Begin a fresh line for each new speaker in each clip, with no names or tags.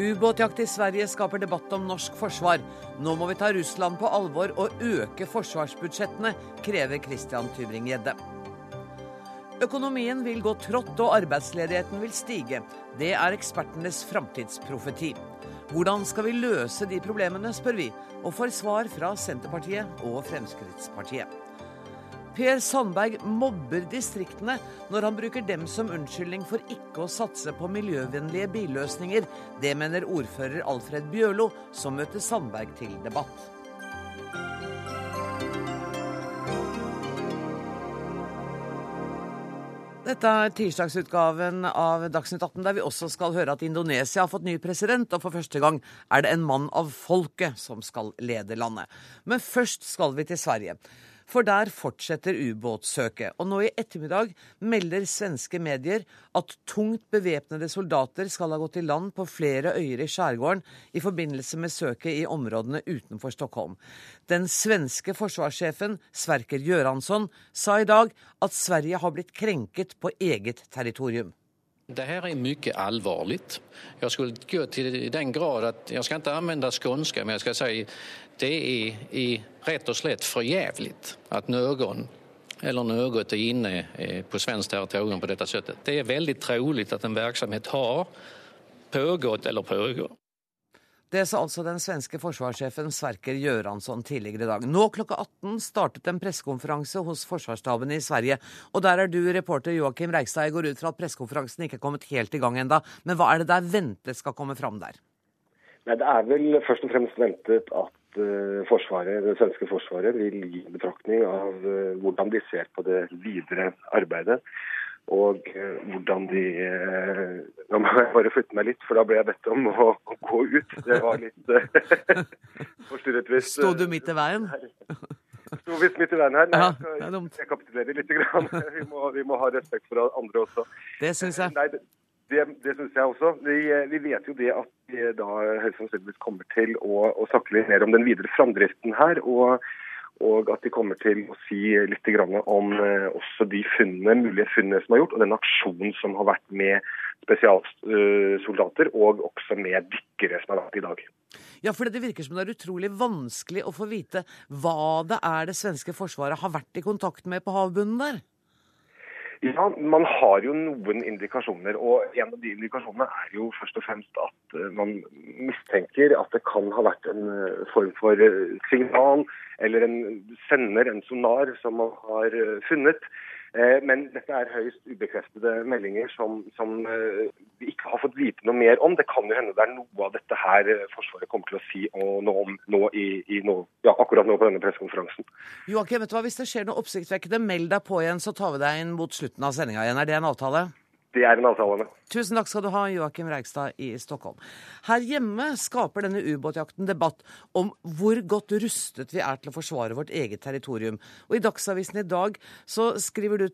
Ubåtjakt i Sverige skaper debatt om norsk forsvar. Nå må vi ta Russland på alvor og øke forsvarsbudsjettene, krever Christian Tybring-Gjedde. Økonomien vil gå trått og arbeidsledigheten vil stige. Det er ekspertenes framtidsprofeti. Hvordan skal vi løse de problemene, spør vi, og får svar fra Senterpartiet og Fremskrittspartiet. Per Sandberg mobber distriktene når han bruker dem som unnskyldning for ikke å satse på miljøvennlige billøsninger. Det mener ordfører Alfred Bjørlo, som møter Sandberg til debatt. Dette er tirsdagsutgaven av Dagsnytt 18, der vi også skal høre at Indonesia har fått ny president, og for første gang er det en mann av folket som skal lede landet. Men først skal vi til Sverige. For der fortsetter ubåtsøket. Og nå i ettermiddag melder svenske medier at tungt bevæpnede soldater skal ha gått i land på flere øyer i skjærgården i forbindelse med søket i områdene utenfor Stockholm. Den svenske forsvarssjefen Sverker Göransson sa i dag at Sverige har blitt krenket på eget territorium.
Det her er mye alvorlig. Jeg skulle gå til den grad at jeg skal ikke anvende skånska, men jeg skal si det er rett og slett for jævlig at noen eller noe er inne på svensk territorium på dette settet. Det er veldig trolig at en virksomhet har pågått eller pågår.
Det sa altså den svenske forsvarssjefen Sverker Göransson tidligere i dag. Nå klokka 18 startet en pressekonferanse hos Forsvarsstaben i Sverige. Og der er du reporter Joakim Reigstad. Jeg går ut fra at pressekonferansen ikke er kommet helt i gang enda. Men hva er det der ventet skal komme fram der?
Nei, Det er vel først og fremst ventet at forsvaret, det svenske forsvaret vil gi betraktning av uh, hvordan de ser på det videre arbeidet og eh, hvordan de eh, Nå må jeg bare flytte meg litt, for da ble jeg bedt om å, å gå ut. Det var litt eh, forstyrret hvis
Sto du midt i veien?
Sto visst midt i veien her.
Ja,
jeg
det
skal rekapitulere litt. Vi, må, vi må ha respekt for andre også.
Det syns jeg.
Nei, det, det, syns jeg også. Vi, vi vet jo det at vi da høyst sannsynligvis kommer til å, å snakke litt mer om den videre framdriften her. og og at de kommer til å si litt om eh, også de funnene, mulige funnene som er gjort, og den aksjonen som har vært med spesialsoldater og også med dykkere som har vært i dag.
Ja, for det virker som det er utrolig vanskelig å få vite hva det er det svenske forsvaret har vært i kontakt med på havbunnen der.
Ja, Man har jo noen indikasjoner, og en av de indikasjonene er jo først og fremst at eh, man mistenker at det kan ha vært en eh, form for eh, signal eller en sender, en sonar, som man har funnet. Eh, Men dette er høyst ubekreftede meldinger som, som eh, vi ikke har fått vite noe mer om. Det kan jo hende det er noe av dette her eh, Forsvaret kommer til å si noe om nå i, i nå, ja, akkurat nå på denne pressekonferansen.
Joakim, vet du hva, hvis det skjer noe oppsiktsvekkende, meld deg på igjen, så tar vi deg inn mot slutten av sendinga igjen. Er det en avtale?
Det er en avtale.
Tusen takk skal du ha, Joakim Reigstad i Stockholm. Her hjemme skaper denne ubåtjakten debatt om hvor godt rustet vi er til å forsvare vårt eget territorium. Og I Dagsavisen i dag så skriver du,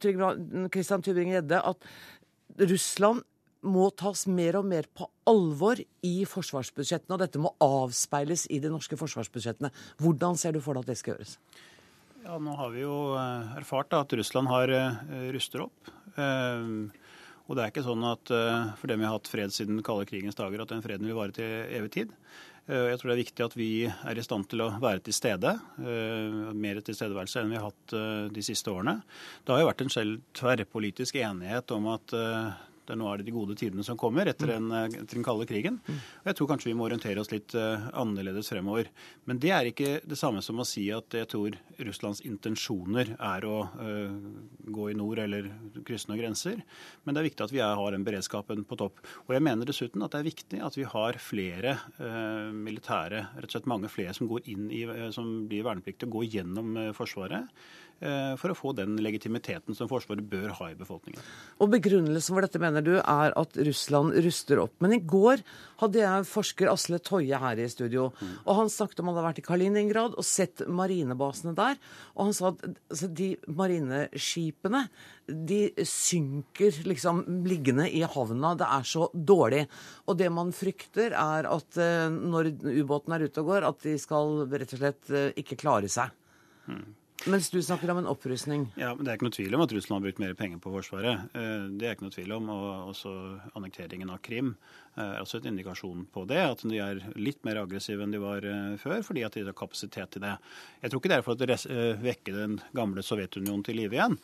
Christian Tybring-Gjedde, at Russland må tas mer og mer på alvor i forsvarsbudsjettene, og dette må avspeiles i de norske forsvarsbudsjettene. Hvordan ser du for deg at det skal gjøres?
Ja, Nå har vi jo eh, erfart da, at Russland har eh, ruster opp. Eh, og det er ikke sånn at for dem vi har hatt fred siden den kalde krigens dager, at den freden vil vare til evig tid. Eh, Jeg tror det er viktig at vi er i stand til å være til stede. eh, Mer tilstedeværelse enn vi har hatt eh, de siste årene. Det har jo vært en selv tverrpolitisk enighet om at eh, det er nå er det de gode tidene som kommer etter den, eh, etter den kalde krigen. Og Jeg tror kanskje vi må orientere oss litt eh, annerledes fremover. Men det er ikke det samme som å si at jeg tror Russlands intensjoner er å eh, gå i nord eller krysse noen grenser. Men det er viktig at vi har den beredskapen på topp. Og jeg mener dessuten at det er viktig at vi har flere militære, rett og slett mange flere som går inn i, som blir vernepliktige og går gjennom Forsvaret. Eh, For å få den legitimiteten som Forsvaret bør ha i befolkningen.
Og Begrunnelsen for dette mener du er at Russland ruster opp. Men i går hadde jeg forsker Asle Toje her i studio. og Han snakket om han hadde vært i Kaliningrad og sett marinebasene der. Og han sa at altså, de marineskipene de synker liksom liggende i havna. Det er så dårlig. Og det man frykter, er at eh, når ubåten er ute og går, at de skal rett og slett eh, ikke klare seg. Mens du snakker om en opprustning.
Ja, men Det er ikke noe tvil om at Russland har brukt mer penger på Forsvaret. Eh, Det er ikke noe tvil om. Og også annekteringen av Krim er også en indikasjon på det. At de er litt mer aggressive enn de var før, fordi at de har kapasitet til det. Jeg tror ikke det er for å vekke den gamle Sovjetunionen til live igjen.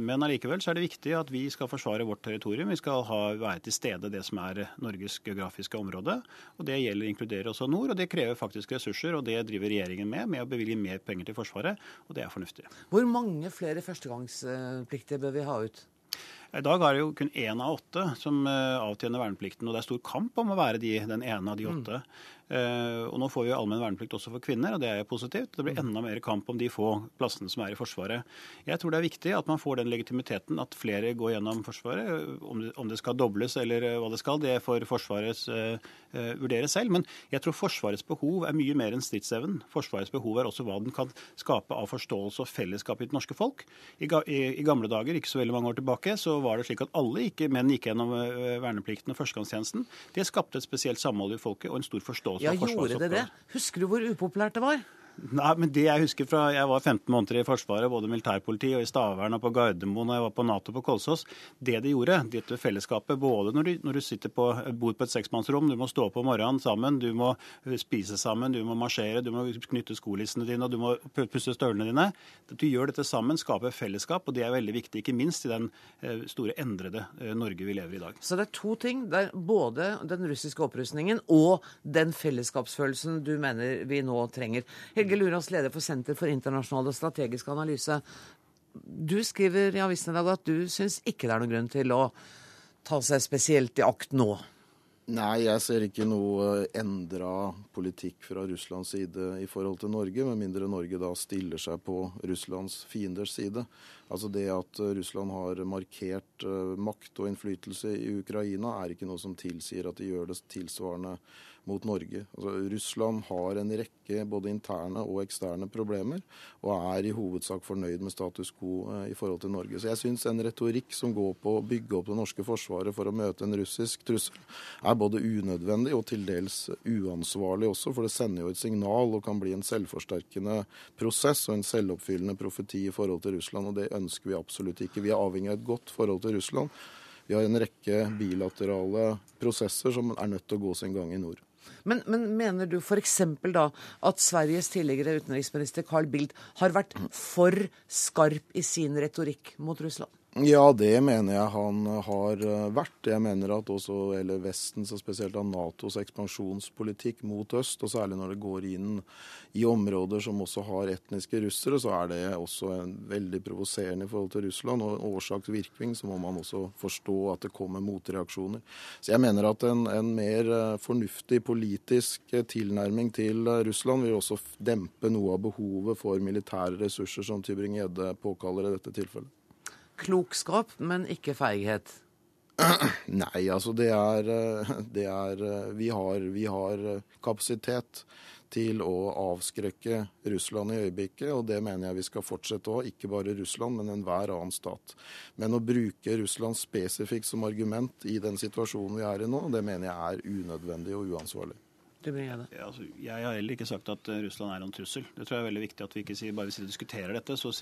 Men allikevel så er det viktig at vi skal forsvare vårt territorium. Vi skal ha, være til stede det som er Norges geografiske område. og Det gjelder inkluderer også nord, og det krever faktisk ressurser. og Det driver regjeringen med, med å bevilge mer penger til Forsvaret, og det er fornuftig.
Hvor mange flere førstegangspliktige bør vi ha ut?
I dag er det jo kun én av åtte som eh, avtjener verneplikten, og det er stor kamp om å være de, den ene av de mm. åtte. Mm. Uh, og Nå får vi allmenn verneplikt også for kvinner, og det er jo positivt. Det blir enda mer kamp om de få plassene som er i Forsvaret. Jeg tror det er viktig at man får den legitimiteten at flere går gjennom Forsvaret. Om det, skal dobles eller hva det skal, det får Forsvaret uh, vurdere selv. Men jeg tror Forsvarets behov er mye mer enn stridsevnen. Forsvarets behov er også hva den kan skape av forståelse og fellesskap i det norske folk. I, gamle dager, ikke så veldig mange år tilbake, så var det slik at alle ikke, menn gikk gjennom verneplikten og førstegangstjenesten. Det skapte et spesielt samhold i folket og en stor forståelse
ja, gjorde det det? Husker du hvor upopulært det var?
Nei, men det Jeg husker fra jeg var 15 måneder i Forsvaret, både militærpoliti og i Stavern og på Gardermoen og jeg var på Nato på Kolsås, det de gjorde, dette fellesskapet, både når du, når du på, bor på et seksmannsrom, du må stå opp om morgenen sammen, du må spise sammen, du må marsjere, du må knytte skolissene dine, og du må pusse støvlene dine. Du gjør dette sammen, skaper fellesskap, og det er veldig viktig, ikke minst i den eh, store endrede eh, Norge vi lever i i dag.
Så det er to ting. Det er både den russiske opprustningen og den fellesskapsfølelsen du mener vi nå trenger. Helge Lurås, leder for Senter for internasjonal og strategisk analyse. Du skriver i avisen i dag at du syns ikke det er noen grunn til å ta seg spesielt i akt nå.
Nei, jeg ser ikke noe endra politikk fra Russlands side i forhold til Norge, med mindre Norge da stiller seg på Russlands fienders side. Altså Det at Russland har markert eh, makt og innflytelse i Ukraina, er ikke noe som tilsier at de gjør det tilsvarende mot Norge. Altså, Russland har en rekke både interne og eksterne problemer, og er i hovedsak fornøyd med status quo eh, i forhold til Norge. Så jeg syns en retorikk som går på å bygge opp det norske forsvaret for å møte en russisk trussel, er både unødvendig og til dels uansvarlig også, for det sender jo et signal og kan bli en selvforsterkende prosess og en selvoppfyllende profeti i forhold til Russland, og det ønsker vi absolutt ikke. Vi er avhengig av et godt forhold til Russland. Vi har en rekke bilaterale prosesser som er nødt til å gå sin gang i nord.
Men, men mener du f.eks. da at Sveriges tidligere utenriksminister Carl Bildt har vært for skarp i sin retorikk mot Russland?
Ja, det mener jeg han har eh, vært. Jeg mener at også eller Vestens, og spesielt av Natos ekspansjonspolitikk mot øst, og særlig når det går inn i områder som også har etniske russere, så er det også veldig provoserende i forhold til Russland. Og årsak-virkning så må man også forstå at det kommer motreaksjoner. Så jeg mener at en, en mer eh, fornuftig politisk tilnærming til Russland vil også dempe noe av behovet for militære ressurser, som Tybring-Gjedde påkaller i dette tilfellet
klokskap, men ikke feighet?
Nei, altså det er, eh, det er eh, vi, har, vi har eh, kapasitet til å avskrekke Russland i øyeblikket, og det mener jeg vi skal fortsette å. Ikke bare Russland, men enhver annen stat. Men å bruke Russland spesifikt som argument i den situasjonen vi er i nå, det mener jeg er unødvendig og uansvarlig.
Ja, altså, jeg har heller ikke sagt at eh, Russland er en trussel. Det tror jeg er veldig viktig at vi ikke sier bare vi diskuterer dette, så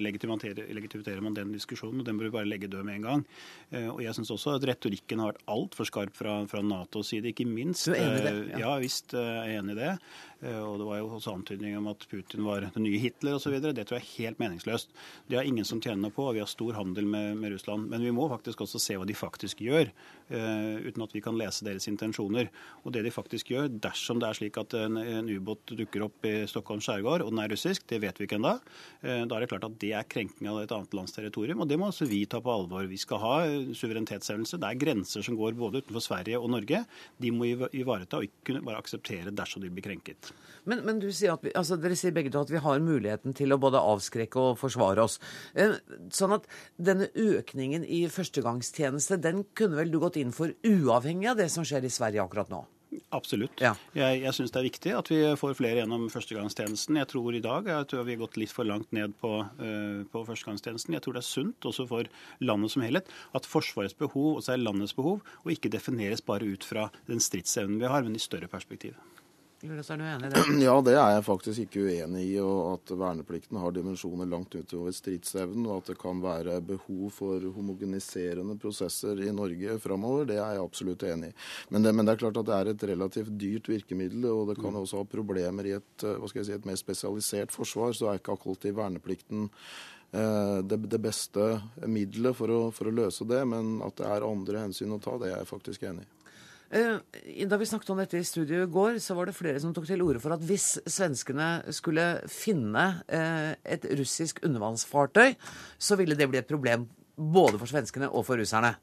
legitimiterer man den diskusjonen, og den bør vi bare legge død med en gang. Eh, og jeg syns også at retorikken har vært altfor skarp fra, fra Natos side, ikke minst.
Du er enig i det?
Ja, ja visst er jeg enig i det. Eh, og det var jo også antydning om at Putin var den nye Hitler osv. Det tror jeg er helt meningsløst. Det har ingen som tjener på, og vi har stor handel med, med Russland. Men vi må faktisk også se hva de faktisk gjør, uh, uten at vi kan lese deres intensjoner. Og det de faktisk gjør, dersom det er slik at en, en ubåt dukker opp i Stockholms skjærgård, og den er russisk, det vet vi ikke ennå, uh, da er det klart at det er krenking av et annet lands territorium. Og det må også vi ta på alvor. Vi skal ha suverenitetshevelse. Det er grenser som går både utenfor Sverige og Norge. De må ivareta og ikke kunne bare akseptere dersom de blir krenket.
Men, men sier vi, altså dere sier begge to at vi har muligheten til å både avskrekke og forsvare oss. Eh, sånn at denne økningen i førstegangstjeneste, den kunne vel du gått inn for uavhengig av det som skjer i Sverige akkurat nå?
Absolutt. Ja. Jeg, jeg syns det er viktig at vi får flere gjennom førstegangstjenesten. Jeg tror i dag jeg tror vi har gått litt for langt ned på, uh, på førstegangstjenesten. Jeg tror det er sunt også for landet som helhet at Forsvarets behov også er landets behov, og ikke defineres bare ut fra den stridsevnen vi har, men i større perspektiv.
Luras, er du enig i det?
Ja, det er jeg faktisk ikke uenig i. og At verneplikten har dimensjoner langt utover stridsevnen, og at det kan være behov for homogeniserende prosesser i Norge framover, det er jeg absolutt enig i. Men det, men det, er klart at det er et relativt dyrt virkemiddel, og det kan også ha problemer i et, si, et mer spesialisert forsvar. Så er ikke i verneplikten eh, det, det, beste middelet for å, for å løse det, men at det er andre hensyn å ta, det er jeg faktisk enig i.
Eh, da vi snakket om dette i studio i går, så var det flere som tok til orde for at hvis svenskene skulle finne eh, et russisk undervannsfartøy, så ville det bli et problem både for svenskene og for russerne.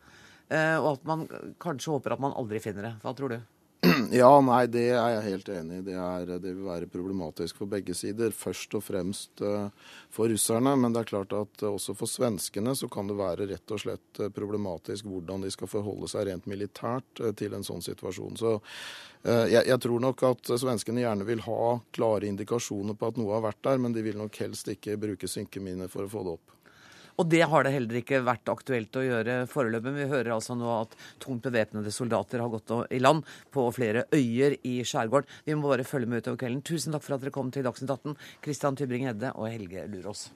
Eh, og at man kanskje håper at man aldri finner det. Hva tror du?
Ja, nei, det er jeg helt enig i. Det, det, vil være problematisk for begge sider. Først og fremst uh, for russerne, men det er klart at uh, også for svenskene så kan det være rett og slett uh, problematisk hvordan de skal forholde seg rent militært til en sånn situasjon. Så jeg, jeg, tror nok at svenskene gjerne vil ha klare indikasjoner på at noe har vært der, men de vil nok helst ikke bruke synkeminer for å få det opp.
Og det har det heller ikke vært aktuelt å gjøre foreløpig. Vi hører altså nå at tungt bevæpnede soldater har gått i land på flere øyer i skjærgården. Vi må bare følge med utover kvelden. Tusen takk for at dere kom til Dagsnytt 18, Christian Tybring-Hedde og Helge Lurås.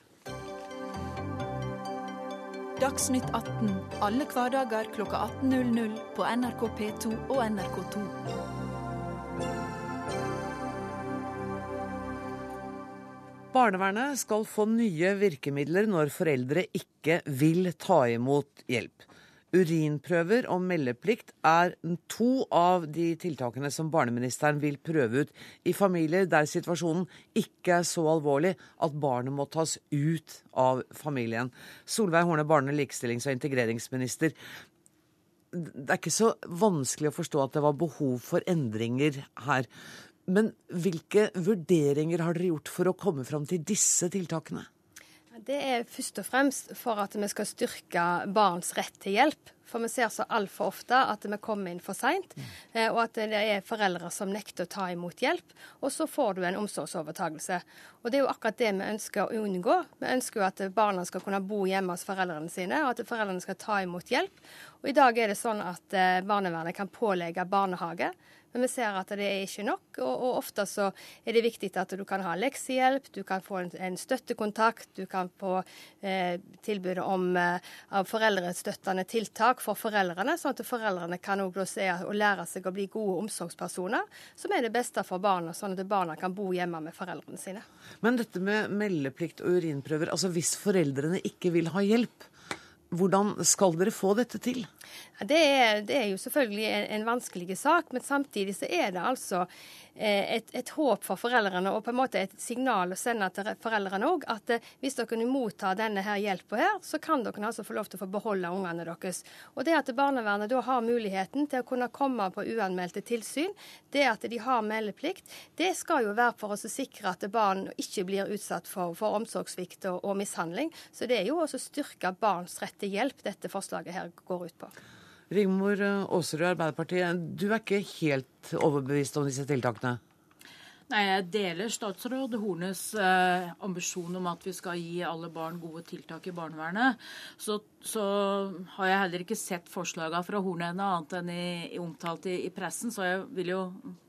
Dagsnytt 18 alle hverdager kl 18.00 på NRK P2 og NRK2.
Barnevernet skal få nye virkemidler når foreldre ikke vil ta imot hjelp. Urinprøver og meldeplikt er to av de tiltakene som barneministeren vil prøve ut i familier der situasjonen ikke er så alvorlig at barnet må tas ut av familien. Solveig Horne, barne-, likestillings- og integreringsminister. Det er ikke så vanskelig å forstå at det var behov for endringer her. Men hvilke vurderinger har dere gjort for å komme fram til disse tiltakene?
Det er først og fremst for at vi skal styrke barns rett til hjelp. For vi ser så altfor ofte at vi kommer inn for seint, eh, og at det er foreldre som nekter å ta imot hjelp. Og så får du en omsorgsovertagelse. Og det er jo akkurat det vi ønsker å unngå. Vi ønsker jo at barna skal kunne bo hjemme hos foreldrene sine, og at foreldrene skal ta imot hjelp. Og i dag er det sånn at eh, barnevernet kan pålegge barnehage. Men vi ser at det er ikke nok, og, og, ofte så er det viktig at du kan ha leksehjelp, du kan få en, en støttekontakt, du kan få eh, tilbud om eh, foreldrestøttende tiltak for foreldrene, sånn at foreldrene kan også se og lære seg å bli gode omsorgspersoner, som er det beste for barna, sånn at barna kan bo hjemme med foreldrene sine.
Men dette med meldeplikt og urinprøver, altså hvis foreldrene ikke vil ha hjelp, hvordan skal dere få dette til?
Det er, det er jo selvfølgelig en, en, vanskelig sak, men samtidig så er det altså eh, et, et, håp for foreldrene og på en måte et signal å sende til foreldrene òg at eh, hvis dere kan motta denne her hjelpa her, så kan dere altså få lov til å få beholde ungene deres. Og det at barnevernet da har muligheten til å kunne komme på uanmeldte tilsyn, det at de har meldeplikt, det skal jo være for å sikre at barn ikke blir utsatt for, for omsorgssvikt og, og mishandling. Så det er jo også å styrke barns rett til hjelp dette forslaget her går ut på.
Rigmor Aasrud, Arbeiderpartiet. Du er ikke helt overbevist om disse tiltakene?
Nei, Jeg deler statsråd Hornes eh, ambisjon om at vi skal gi alle barn gode tiltak i barnevernet. Så, så har jeg heller ikke sett forslagene fra Horne ennå, annet enn i, i omtalt i, i, pressen. Så jeg vil jo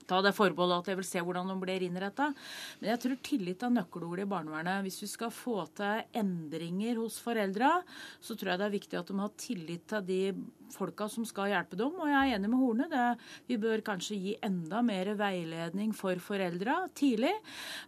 ta det forbeholdet at jeg vil se hvordan de blir innretta. Men jeg tror tillit er nøkkelordet i barnevernet. Hvis vi skal få til endringer hos foreldra, så tror jeg det er viktig at de har tillit til de folka som skal hjelpe dem. Og jeg er enig med Horne. Det, vi bør kanskje gi enda mer veiledning for foreldra tidlig.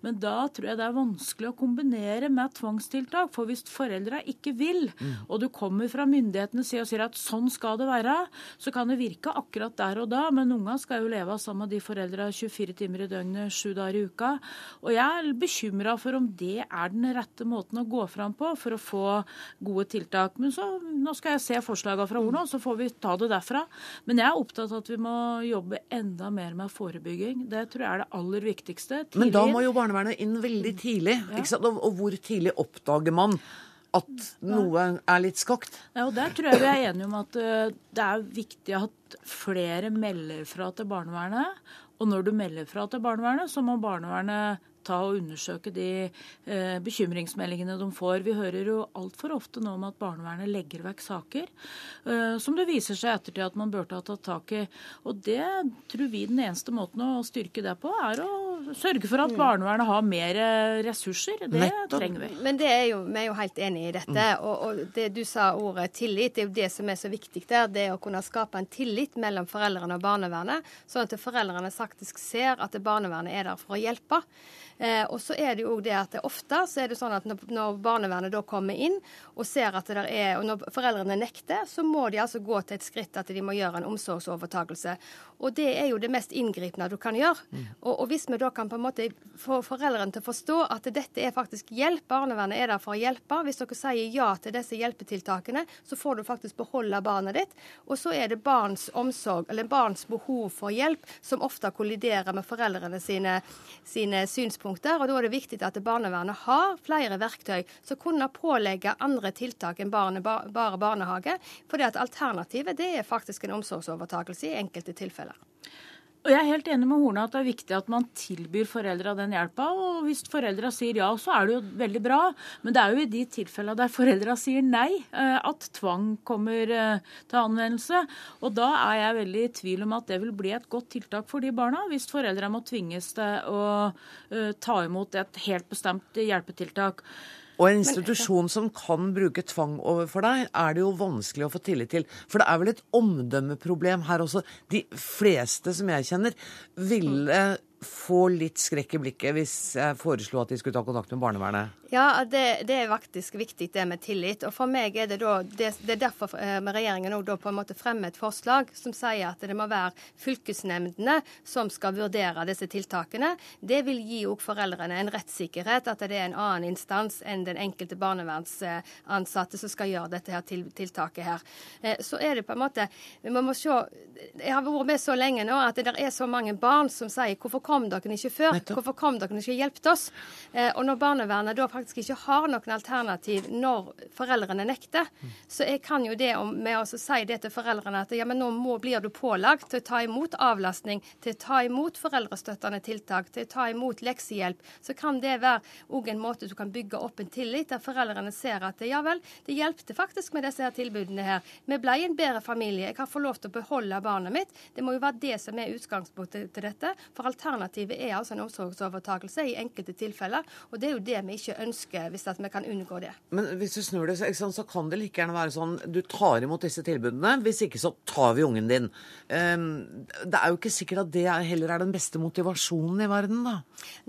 Men da tror jeg det er vanskelig å kombinere med tvangstiltak. For hvis foreldra ikke vil, mm. og du kommer fra myndighetenes side og sier at sånn skal det være, så kan det virke akkurat der og da. Men unga skal jo leve sammen med de foreldra 24 timer i døgnet, sju dager i uka. Og jeg er bekymra for om det er den rette måten å gå fram på for å få gode tiltak. Men så, nå skal jeg se forslagene fra Orno, så får vi ta det derfra. Men jeg er opptatt av at vi må jobbe enda mer med forebygging. Det tror jeg er det aller viktigste.
Tidlig. Men da må jo barnevernet inn veldig tidlig. Ja. Og, og hvor tidlig oppdager man at noe er litt skakt.
Ja, og Der tror jeg vi er enige om at uh, det er viktig at flere melder fra til barnevernet. Og når du melder fra til barnevernet, så må barnevernet ta og undersøke de eh, bekymringsmeldingene de får. Vi hører jo altfor ofte nå om at barnevernet legger vekk saker eh, som det viser seg ettertid at man burde ha tatt tak i. Og det tror vi den eneste måten å styrke det på, er å sørge for at mm. barnevernet har mer ressurser. Det Nettopp. trenger vi.
Men det er jo, vi er jo helt enig i dette. Mm. Og, og, det du sa ordet tillit, det er jo det som er så viktig der. Det å kunne skape en tillit mellom foreldrene og barnevernet, sånn at foreldrene faktisk ser at barnevernet er der for å hjelpe. Eh, og så er det jo det at det ofte så er det sånn at når, når, barnevernet da kommer inn og ser at det der er, og når foreldrene nekter, så må de altså gå til et skritt at de må gjøre en omsorgsovertakelse. Og det er jo det mest inngripende du kan gjøre. Mm. Og, og, hvis vi da kan på en måte få foreldrene til å forstå at dette er faktisk hjelp, barnevernet er der for å hjelpe. Hvis dere sier ja til disse hjelpetiltakene, så får du faktisk beholde barnet ditt. Og så er det barns omsorg, eller barns behov for hjelp, som ofte kolliderer med foreldrene sine, sine synspunkter og Da er det viktig at barnevernet har flere verktøy som kunne pålegge andre tiltak enn barne, bare barnehage. For at alternativet det er faktisk en omsorgsovertakelse i enkelte tilfeller.
Og Jeg er helt enig med Horne at det er viktig at man tilbyr foreldra den hjelpa. Og hvis foreldra sier ja, så er det jo veldig bra. Men det er jo i de tilfellene der foreldra sier nei, eh, at tvang kommer eh, til anvendelse. Og da er jeg veldig i tvil om at det vil bli et godt tiltak for de barna, hvis foreldra må tvinges til å eh, ta imot et helt bestemt hjelpetiltak.
Og en institusjon som kan bruke tvang overfor deg, er det jo vanskelig å få tillit til. For det er vel et omdømmeproblem her også. De fleste som jeg kjenner, ville få litt skrekk i blikket hvis jeg foreslo at de skulle ta kontakt med barnevernet?
Ja, det, det, er faktisk viktig det med tillit. Og for meg er det da Det, det er derfor eh, regjeringen nå da på en måte fremmer et forslag som sier at det må være fylkesnemndene som skal vurdere disse tiltakene. Det vil gi òg foreldrene en rettssikkerhet, at det er en annen instans enn den enkelte barnevernsansatte som skal gjøre dette her tiltaket her. Eh, så er det på en måte Vi må se Jeg har vært med så lenge nå at det er så mange barn som sier 'Hvorfor kom dere ikke før?' 'Hvorfor kom dere ikke og hjelpet oss?' Eh, og når barnevernet da faktisk ikke har noen alternativ når foreldrene nekter, så jeg kan jo det med å si det til foreldrene at ja, men nå må, blir du pålagt til å ta imot avlastning, til å ta imot foreldrestøttende tiltak, til å ta imot leksehjelp, så kan det være òg en måte du kan bygge opp en tillit, der foreldrene ser at ja vel, det hjelpte faktisk med disse her tilbudene her. Vi ble en bedre familie. Jeg kan få lov til å beholde barnet mitt. Det må jo være det som er utgangspunktet til dette. For alternativet er altså en omsorgsovertakelse i enkelte tilfeller. Og det er jo det vi ikke ønsker ønske hvis vi kan unngå det.
Men hvis du snur det, så, så, kan det like gjerne være sånn du tar imot disse tilbudene. Hvis ikke så tar vi ungen din. Um, det er jo ikke sikkert at det heller er den beste motivasjonen i verden, da.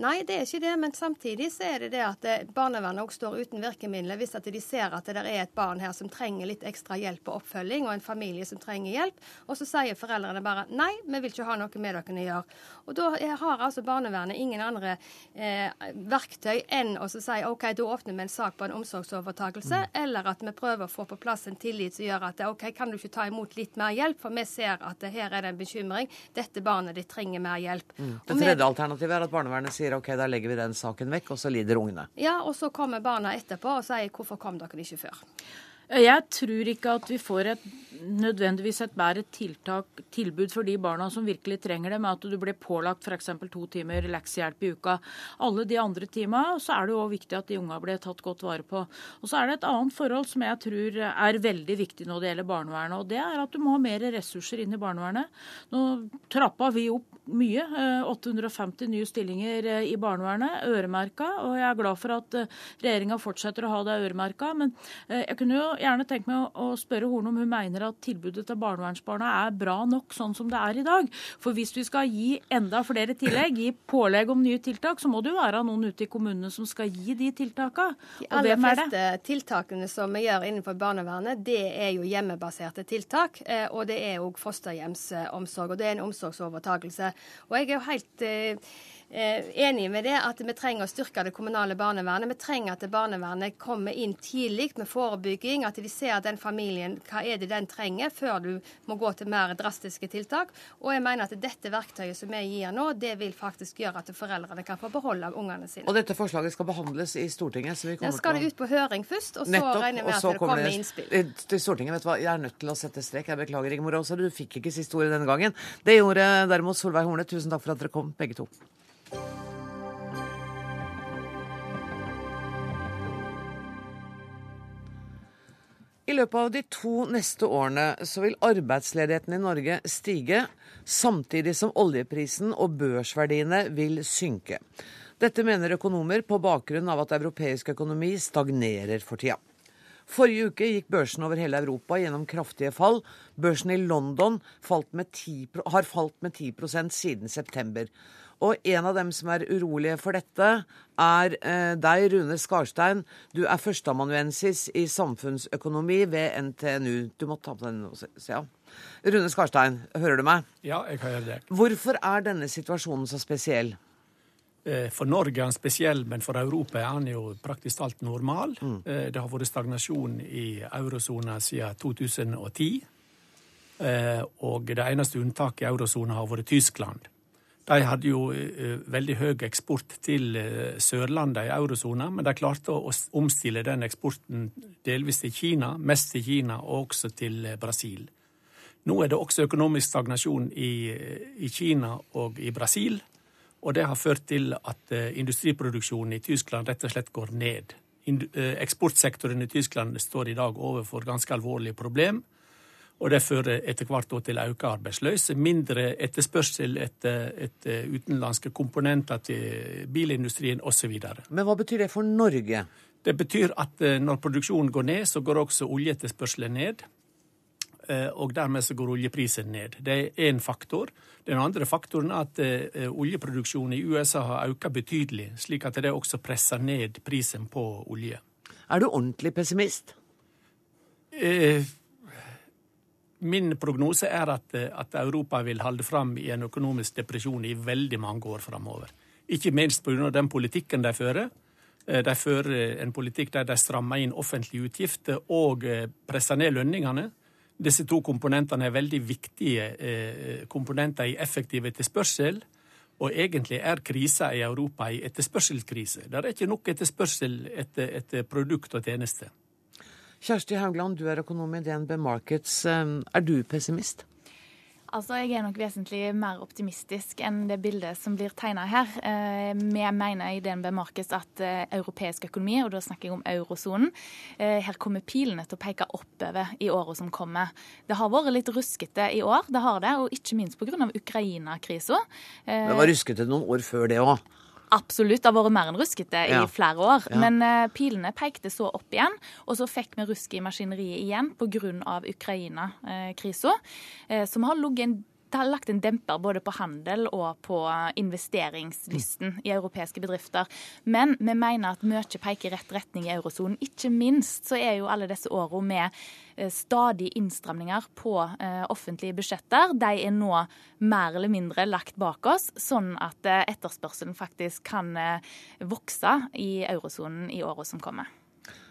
Nei, det er ikke det. Men samtidig så er det det at eh, barnevernet òg står uten virkemidler hvis at de ser at det er et barn her som trenger litt ekstra hjelp og oppfølging, og en familie som trenger hjelp. Og så sier foreldrene bare nei, vi vil ikke ha noe med dere å gjøre. Og da har altså barnevernet ingen andre eh, verktøy enn å si OK, da åpner vi en sak på en omsorgsovertakelse, mm. eller at vi prøver å få på plass en tillit som gjør at OK, kan du ikke ta imot litt mer hjelp, for vi ser at her er det en bekymring. Dette barnet ditt trenger mer hjelp.
Mm. Det tredje alternativet er at barnevernet sier OK, da legger vi den saken vekk, og så lider ungene.
Ja, og så kommer barna etterpå og sier hvorfor kom dere ikke før?
Jeg tror ikke at vi får et, nødvendigvis et bedre tiltak, tilbud for de barna som virkelig trenger det, med at du blir pålagt f.eks. to timer leksehjelp i uka. Alle de andre timene så er det jo òg viktig at de unga blir tatt godt vare på. Og Så er det et annet forhold som jeg tror er veldig viktig når det gjelder barnevernet, og det er at du må ha mer ressurser inn i barnevernet. Nå trappa vi opp mye. 850 eh, nye stillinger eh, i barnevernet, øremerka. Og jeg er glad for at eh, regjeringa fortsetter å ha det øremerka. Men jeg kunne jo gjerne tenke meg å spørre Horne om hun mener at tilbudet til barnevernsbarna er bra nok sånn som det er i dag. For hvis vi skal gi enda flere tillegg, gi pålegg om nye tiltak, så må det jo være noen ute i kommunene som skal gi de tiltakene.
De aller fleste tiltakene som vi gjør innenfor barnevernet, det er jo hjemmebaserte tiltak. Og det er òg fosterhjemsomsorg. Og det er en omsorgsovertakelse. Og jeg er jo helt eh, Eh, enig med det, at vi trenger å styrke det kommunale barnevernet. Vi trenger at barnevernet kommer inn tidlig med forebygging, at de ser den familien, hva er det den trenger, før du må gå til mer drastiske tiltak. Og jeg mener at dette verktøyet som vi gir nå, det vil faktisk gjøre at foreldrene kan få beholde ungene sine.
Og dette forslaget skal behandles i Stortinget? så vi kommer
ja, skal det ut på høring først, og så Nettopp, regner vi med at det kommer det, innspill.
Til Stortinget, vet du hva, Jeg er nødt til å sette strek. Jeg beklager, Rigmor Aase, du fikk ikke siste ordet denne gangen. Det gjorde derimot Solveig Horne. Tusen takk for at dere kom, begge to. I løpet av de to neste årene så vil arbeidsledigheten i Norge stige, samtidig som oljeprisen og børsverdiene vil synke. Dette mener økonomer på bakgrunn av at europeisk økonomi stagnerer for tida. Forrige uke gikk børsen over hele Europa gjennom kraftige fall. Børsen i London falt 10, har falt med 10 siden september. Og en av dem som er urolige for dette, er eh, deg, Rune Skarstein. Du er førsteamanuensis i samfunnsøkonomi ved NTNU. Du må ta på den nå, ja. Rune Skarstein, hører du meg?
Ja, jeg hører deg.
Hvorfor er denne situasjonen så spesiell?
Eh, for Norge er den spesiell, men for Europa er den jo praktisk talt normal. Mm. Eh, det har vært stagnasjon i eurosona siden 2010. Eh, og det eneste unntaket i eurosona har vært Tyskland. De hadde jo veldig høy eksport til Sørlandet i eurosona, men de klarte å omstille den eksporten delvis til Kina, mest til Kina, og også til Brasil. Nå er det også økonomisk stagnasjon i, i Kina og i Brasil. Og det har ført til at eh, industriproduksjonen i Tyskland rett og slett går ned. Eh, eksportsektoren i Tyskland står i dag overfor ganske alvorlige problem. Og det fører etter hvert til økt arbeidsløse, mindre etterspørsel etter, etter utenlandske komponenter til bilindustrien osv.
Men hva betyr det for Norge?
Det betyr at eh, når produksjonen går ned, så går også oljeetterspørselen ned. Eh, og dermed så går oljeprisen ned. Det er én faktor. Den andre faktoren er at eh, oljeproduksjonen i USA har økt betydelig, slik at det også presser ned prisen på olje.
Er du ordentlig pessimist?
Eh, min prognose er at, at, Europa vil holde fram i en økonomisk depresjon i veldig mange år framover. Ikke minst pga. den politikken de fører. De fører en politikk der de strammer inn offentlige utgifter og presser ned lønningene. Disse to komponentene er veldig viktige eh, komponenter i effektiv etterspørsel. Og egentlig er krisa i Europa en etterspørselskrise. Det er ikke nok etterspørsel etter, etter produkt og tjenester.
Kjersti Haugland, du er økonom i DNB Markets. Er du pessimist?
Altså, Jeg er nok vesentlig mer optimistisk enn det bildet som blir tegna her. Eh, vi mener i DNB Markets at eh, europeisk økonomi, og da snakker jeg om eurosonen, eh, her kommer pilene til å peke oppover i året som kommer. Det har vært litt ruskete i år, det har det, og ikke minst pga. Ukraina-krisa.
Det var ruskete noen år før det òg?
Absolutt. Det har vært mer enn ruskete i ja. flere år. Ja. Men uh, pilene pekte så opp igjen, og så fikk vi rusk i maskineriet igjen pga. Ukraina-krisa. Uh, så vi har ligget en det har lagt en demper både på handel og på investeringslysten i europeiske bedrifter. Men vi mener at mye peker i rett retning i eurosonen. Ikke minst så er jo alle disse årene med stadige innstramninger på eh, offentlige budsjetter, de er nå mer eller mindre lagt bak oss, sånn at eh, etterspørselen faktisk kan vokse i eurosonen i åra som kommer.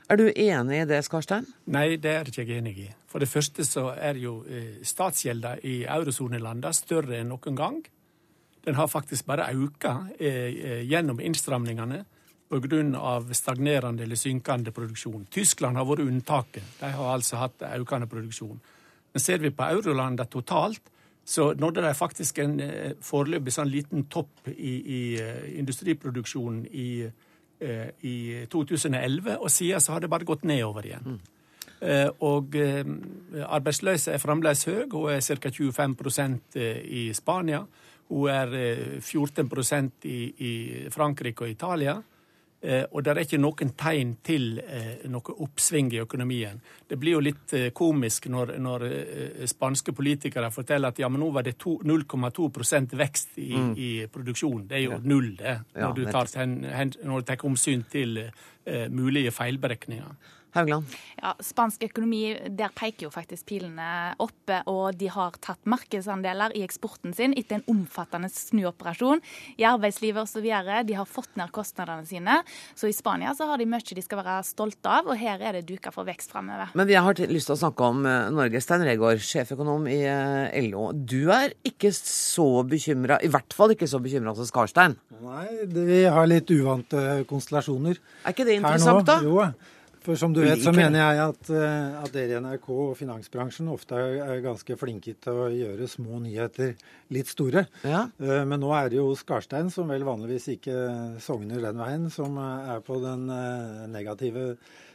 Er du enig i det, Skarstein?
Nei, det er ikke jeg enig i. For det første så er jo eh, statsgjelda i eurosonelandene større enn noen gang. Den har faktisk bare økt eh, eh, gjennom innstramningene pga. stagnerende eller synkende produksjon. Tyskland har vært unntaket. De har altså hatt økende produksjon. Men ser vi på eurolandene totalt, så nådde de faktisk en foreløpig sånn liten topp i, i industriproduksjonen i Eh, i 2011, og siden så har det bare gått nedover igjen. Mm. Og eh, arbeidsløse er fremdeles høy. Hun er ca. 25% i Spania. Hun er 14 i, i Frankrike og Italia. Eh, og det er ikke noen tegn til eh, noe oppsving i økonomien. Det blir jo litt eh, komisk når, når spanske politikere forteller at ja, men nå var det 0,2% vekst i, mm. i produksjonen. Det er jo null, det, når, du tar, når du tar omsyn til uh, mulige feilberegninger.
Haugland?
Ja, Spansk økonomi, der peker jo faktisk pilene opp. Og de har tatt markedsandeler i eksporten sin etter en omfattende snuoperasjon i arbeidslivet osv. De har fått ned kostnadene sine. Så i Spania så har de mye de skal være stolte av, og her er det duka for vekst framover.
Men vi har lyst til å snakke om eh, Norge. Stein Regaard, sjeføkonom i eh, LO. Du er ikke så bekymra, i hvert fall ikke så bekymra som Skarstein?
Nei, vi har litt uvante konstellasjoner.
Er ikke det interessant, da?
Jo, for som du vet, så mener jeg at, eh, at, dere i NRK og finansbransjen ofte er ganske flinke til å gjøre små nyheter litt store. Ja. Eh, men nå er det jo Skarstein, som vel vanligvis ikke sogner den veien, som er på den eh, negative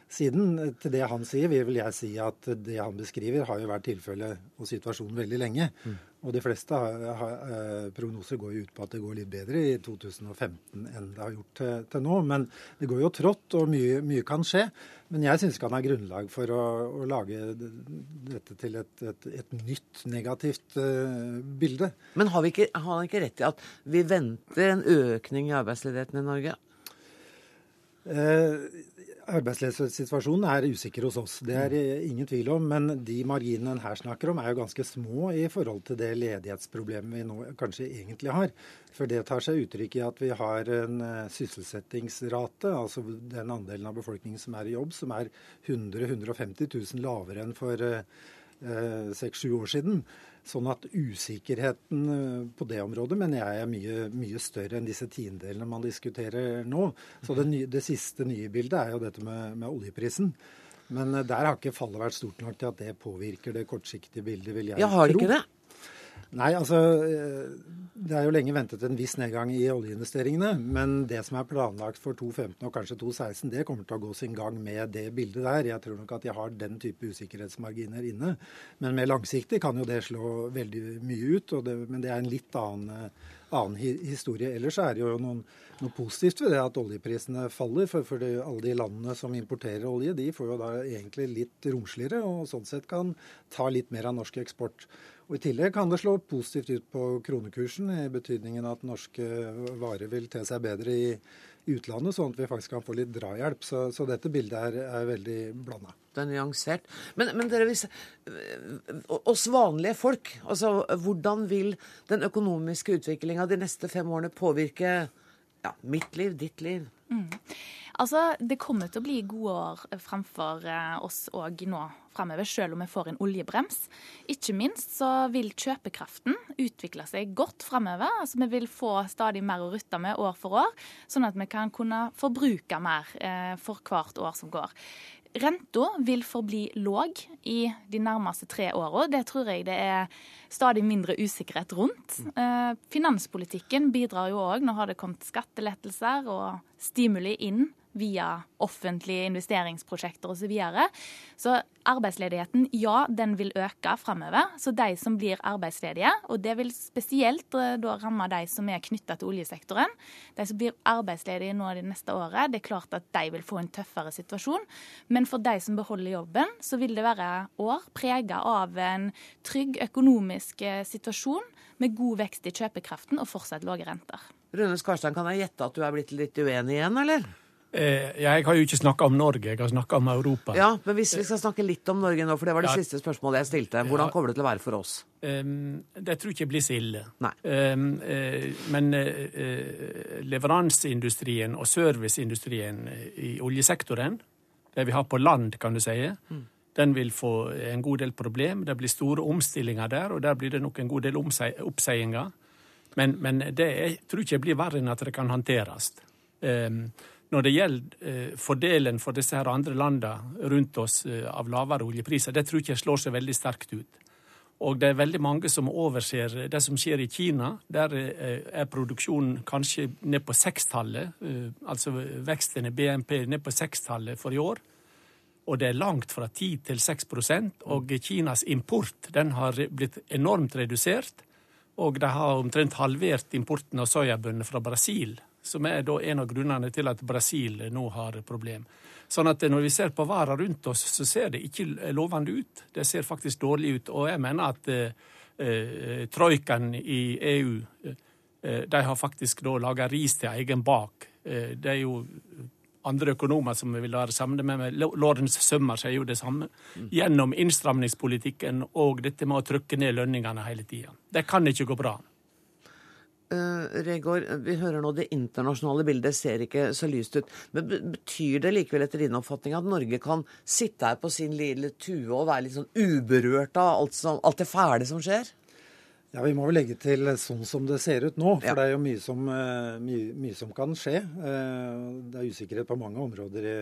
Siden til det han sier, vil jeg si at det han beskriver, har jo vært tilfellet og situasjonen veldig lenge. Mm. Og de fleste har, har, eh, prognoser går jo ut på at det går litt bedre i 2015 enn det har gjort til, til nå. Men det går jo trått, og mye, mye kan skje. Men jeg syns ikke han har grunnlag for å, å lage dette til et, et, et nytt negativt uh, bilde.
Men har, vi ikke, har han ikke rett i at vi venter en økning i arbeidsledigheten i Norge?
Eh, Arbeidsløshetssituasjonen er usikker hos oss, det er ingen tvil om. Men de marginene en her snakker om er jo ganske små i forhold til det ledighetsproblemet vi nå kanskje egentlig har. For det tar seg uttrykk i at vi har en eh, sysselsettingsrate, altså den andelen av befolkningen som er i jobb, som er 100 150 000 lavere enn for eh, seks-sju år siden. Sånn at usikkerheten eh, på det området mener jeg er mye, mye større enn disse tiendelene man diskuterer nå. Så det, nye, det, siste nye bildet er jo dette med, med oljeprisen. Men eh, der har ikke fallet vært stort nok til at det påvirker det kortsiktige bildet, vil jeg
jeg har
tro.
Ikke det?
Nei, altså eh, Det er jo lenge ventet en viss nedgang i oljeinvesteringene. Men det som er planlagt for 2015 og kanskje 2016, det kommer til å gå sin gang med det bildet der. Jeg tror nok at de har den type usikkerhetsmarginer inne. Men mer langsiktig kan jo det slå veldig mye ut. Det, men det er en litt annen, annen historie. Ellers er det jo noen, noe positivt ved det at oljeprisene faller. For, for det, alle de landene som importerer olje, de får jo da egentlig litt romsligere, og sånn sett kan ta litt mer av norsk eksport. Og I tillegg kan det slå positivt ut på kronekursen, i betydningen at norske varer vil te seg bedre i utlandet, sånn at vi faktisk kan få litt drahjelp. Så, så dette bildet er, er veldig blanda.
Det er nyansert. Men, men dere, hvis, oss vanlige folk, altså hvordan vil den økonomiske utviklinga de neste fem årene påvirke ja, mitt liv, ditt liv? Mm.
Altså, Det kommer til å bli gode år fremfor eh, oss òg nå fremover, selv om vi får en oljebrems. Ikke minst så vil kjøpekraften utvikle seg godt fremover. Altså, vi vil få stadig mer å rutte med år for år, sånn at vi kan kunne forbruke mer eh, for hvert år som går. Renta vil forbli låg i de nærmeste tre åra. Det tror jeg det er stadig mindre usikkerhet rundt. Eh, finanspolitikken bidrar jo òg. Nå har det kommet skattelettelser og stimuli inn via offentlige investeringsprosjekter osv. Så, videre. så arbeidsledigheten, ja, den vil øke fremover. Så de som blir arbeidsledige, og det vil spesielt eh, da ramme de som er knytta til oljesektoren, de som blir arbeidsledige nå det neste året, det er klart at de vil få en tøffere situasjon. Men for de som beholder jobben, så vil det være år prega av en trygg økonomisk eh, situasjon med god vekst i kjøpekraften og fortsatt lave renter.
Rune Skarstein, kan jeg gjette at du er blitt litt uenig igjen, eller?
Eh, jeg har jo ikke snakka om Norge, jeg har snakka om Europa.
Ja, Men hvis vi skal snakke litt om Norge nå, for det var det ja, siste spørsmålet jeg stilte. Hvordan kommer det til å være for oss?
Det tror jeg ikke blir så ille.
Nei.
Uh, men uh, leveranseindustrien og serviceindustrien i oljesektoren, det vi har på land, kan du si, mm. den vil få en god del problem. Det blir store omstillinger der, og der blir det nok en god del oppsigelser. Men, men det jeg tror ikke blir verre enn at det kan håndteres. Når det gjelder eh, fordelen for disse her andre landene rundt oss eh, av lavere oljepriser, det tror jeg ikke slår seg veldig sterkt ut. Og det er veldig mange som overser det som skjer i Kina. Der eh, er produksjonen kanskje ned på sekstallet, altså veksten i BNP ned på sekstallet for i år. Og det er langt fra 10 til 6% Og Kinas import den har blitt enormt redusert. Og de har omtrent halvert importen av soyabønner fra Brasil som er en av grunnene til at Brasil nå har problem. Sånn at når vi ser på verden rundt oss, så ser det ikke lovende ut. Det ser faktisk dårlig ut. Og jeg mener at eh, eh troikaen i EU eh, de har faktisk da laga ris til egen bak. Eh, det er jo andre økonomer som vil ha det samme med meg. Lawrence Sømmer sier jo det samme. Gjennom innstramningspolitikken og dette med å trykke ned lønningene hele tida. Det kan ikke gå bra.
Uh, Regård, vi hører nå det internasjonale bildet ser ikke så lyst ut. Men betyr det likevel etter din oppfatning at Norge kan sitte her på sin lille tue og være litt sånn uberørt av alt, som, alt det fæle som skjer?
Ja, Vi må vel legge til sånn som det ser ut nå. For ja. det er jo mye som, eh, mye, mye som, kan skje. Eh, det er usikkerhet på mange områder i,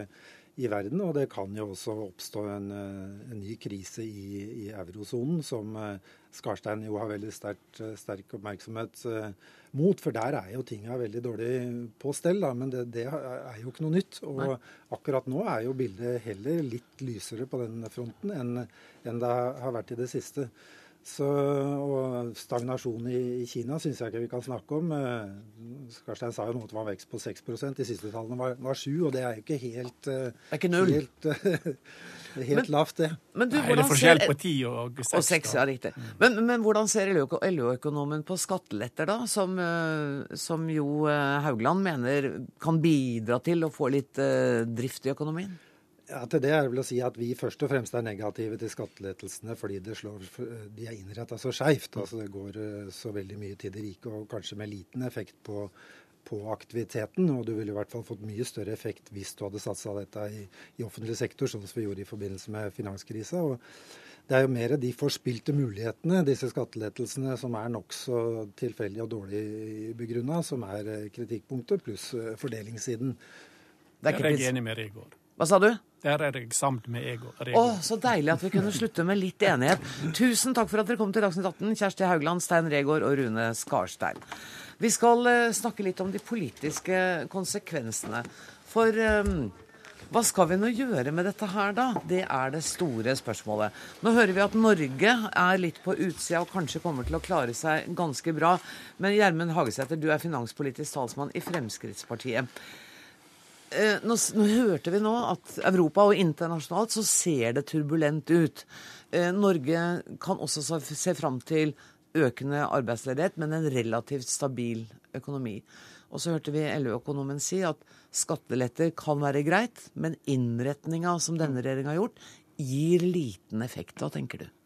i verden. Og det kan jo også oppstå en, eh, en ny krise i, i eurosonen, som eh, Skarstein jo har veldig sterk, sterk oppmerksomhet mot. For der er jo tinga veldig dårlig på stell, da, men det, det, er jo ikke noe nytt. Og Nei. akkurat nå er jo bildet heller litt lysere på den fronten enn, enn det har vært i det siste. Så, og stagnasjon i, i Kina syns jeg ikke vi kan snakke om. Eh, Skarstein sa jo noe at det var vekst på 6% De siste tallene var, var 7 og det er jo ikke helt
Det er ikke null.
Helt, helt men, lavt, det.
Men du, Nei, det er forskjell på 10 og 6.
Og 6 ja, riktig. Mm. Men, men, hvordan ser LO-økonomen på skatteletter, da? Som, eh, som jo eh, Haugland mener kan bidra til å få litt drift i økonomien?
Ja, til det er vel å si at Vi først og fremst er negative til skattelettelsene fordi slår, de er innretta så skeivt. Altså det går eh, så veldig mye til de rike, og kanskje med liten effekt på, på, aktiviteten. Og du ville i hvert fall fått mye større effekt hvis du hadde satsa dette i, i, offentlig sektor, sånn som vi gjorde i forbindelse med finanskrisa. Og det er jo mer de forspilte mulighetene, disse skattelettelsene, som er nokså tilfeldig og dårlig begrunna, som er eh, kritikkpunktet, pluss eh, fordelingssiden.
Det er ikke jeg er enig med Rigård.
Hva sa du?
Der er jeg sammen med Ego.
Å, så deilig at vi kunne slutte med litt enighet. Tusen takk for at dere kom til Dagsnytt 18, Kjersti Haugland, Stein Regård og Rune Skarstein. Vi skal uh, snakke litt om de politiske konsekvensene. For um, hva skal vi nå gjøre med dette her, da? Det er det store spørsmålet. Nå hører vi at Norge er litt på utsida og kanskje kommer til å klare seg ganske bra. Men Gjermund Hagesæter, du er finanspolitisk talsmann i Fremskrittspartiet. Eh, nå, nå, hørte vi nå at Europa og internasjonalt så ser det turbulent ut. Eh, Norge kan også se fram til økende arbeidsledighet, men en relativt stabil økonomi. Og så hørte vi LO-økonomen si at skatteletter kan være greit, men innretninga som denne regjeringa har gjort, gir liten effekt. Hva tenker du?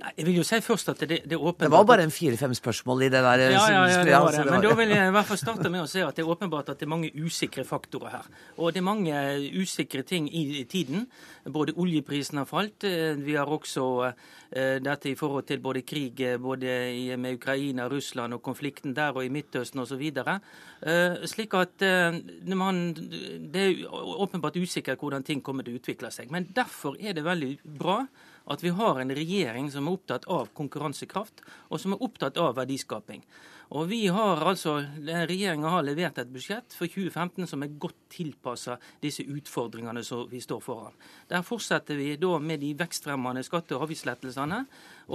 Nei, jeg vil jo si først at det, det er åpenbart
Det var bare en fire-fem spørsmål i det der.
Ja, ja, ja, det var det. Men da vil jeg i hvert fall starte med å si at det er åpenbart at det er mange usikre faktorer her. Og det er mange usikre ting i tiden. Både oljeprisen har falt. Eh, vi har også dette i forhold til både krig eh, både med Ukraina, Russland og konflikten der og i Midtøsten osv. Slik at man, det er åpenbart usikkert hvordan ting kommer til å utvikle seg. Men derfor er det veldig bra at vi har en regjering som er opptatt av konkurransekraft, og som er opptatt av verdiskaping. Og vi har altså, Regjeringa har levert et budsjett for 2015 som er godt tilpassa disse utfordringene som vi står foran. Der fortsetter vi da med de vekstfremmende skatte- og avgiftslettelsene.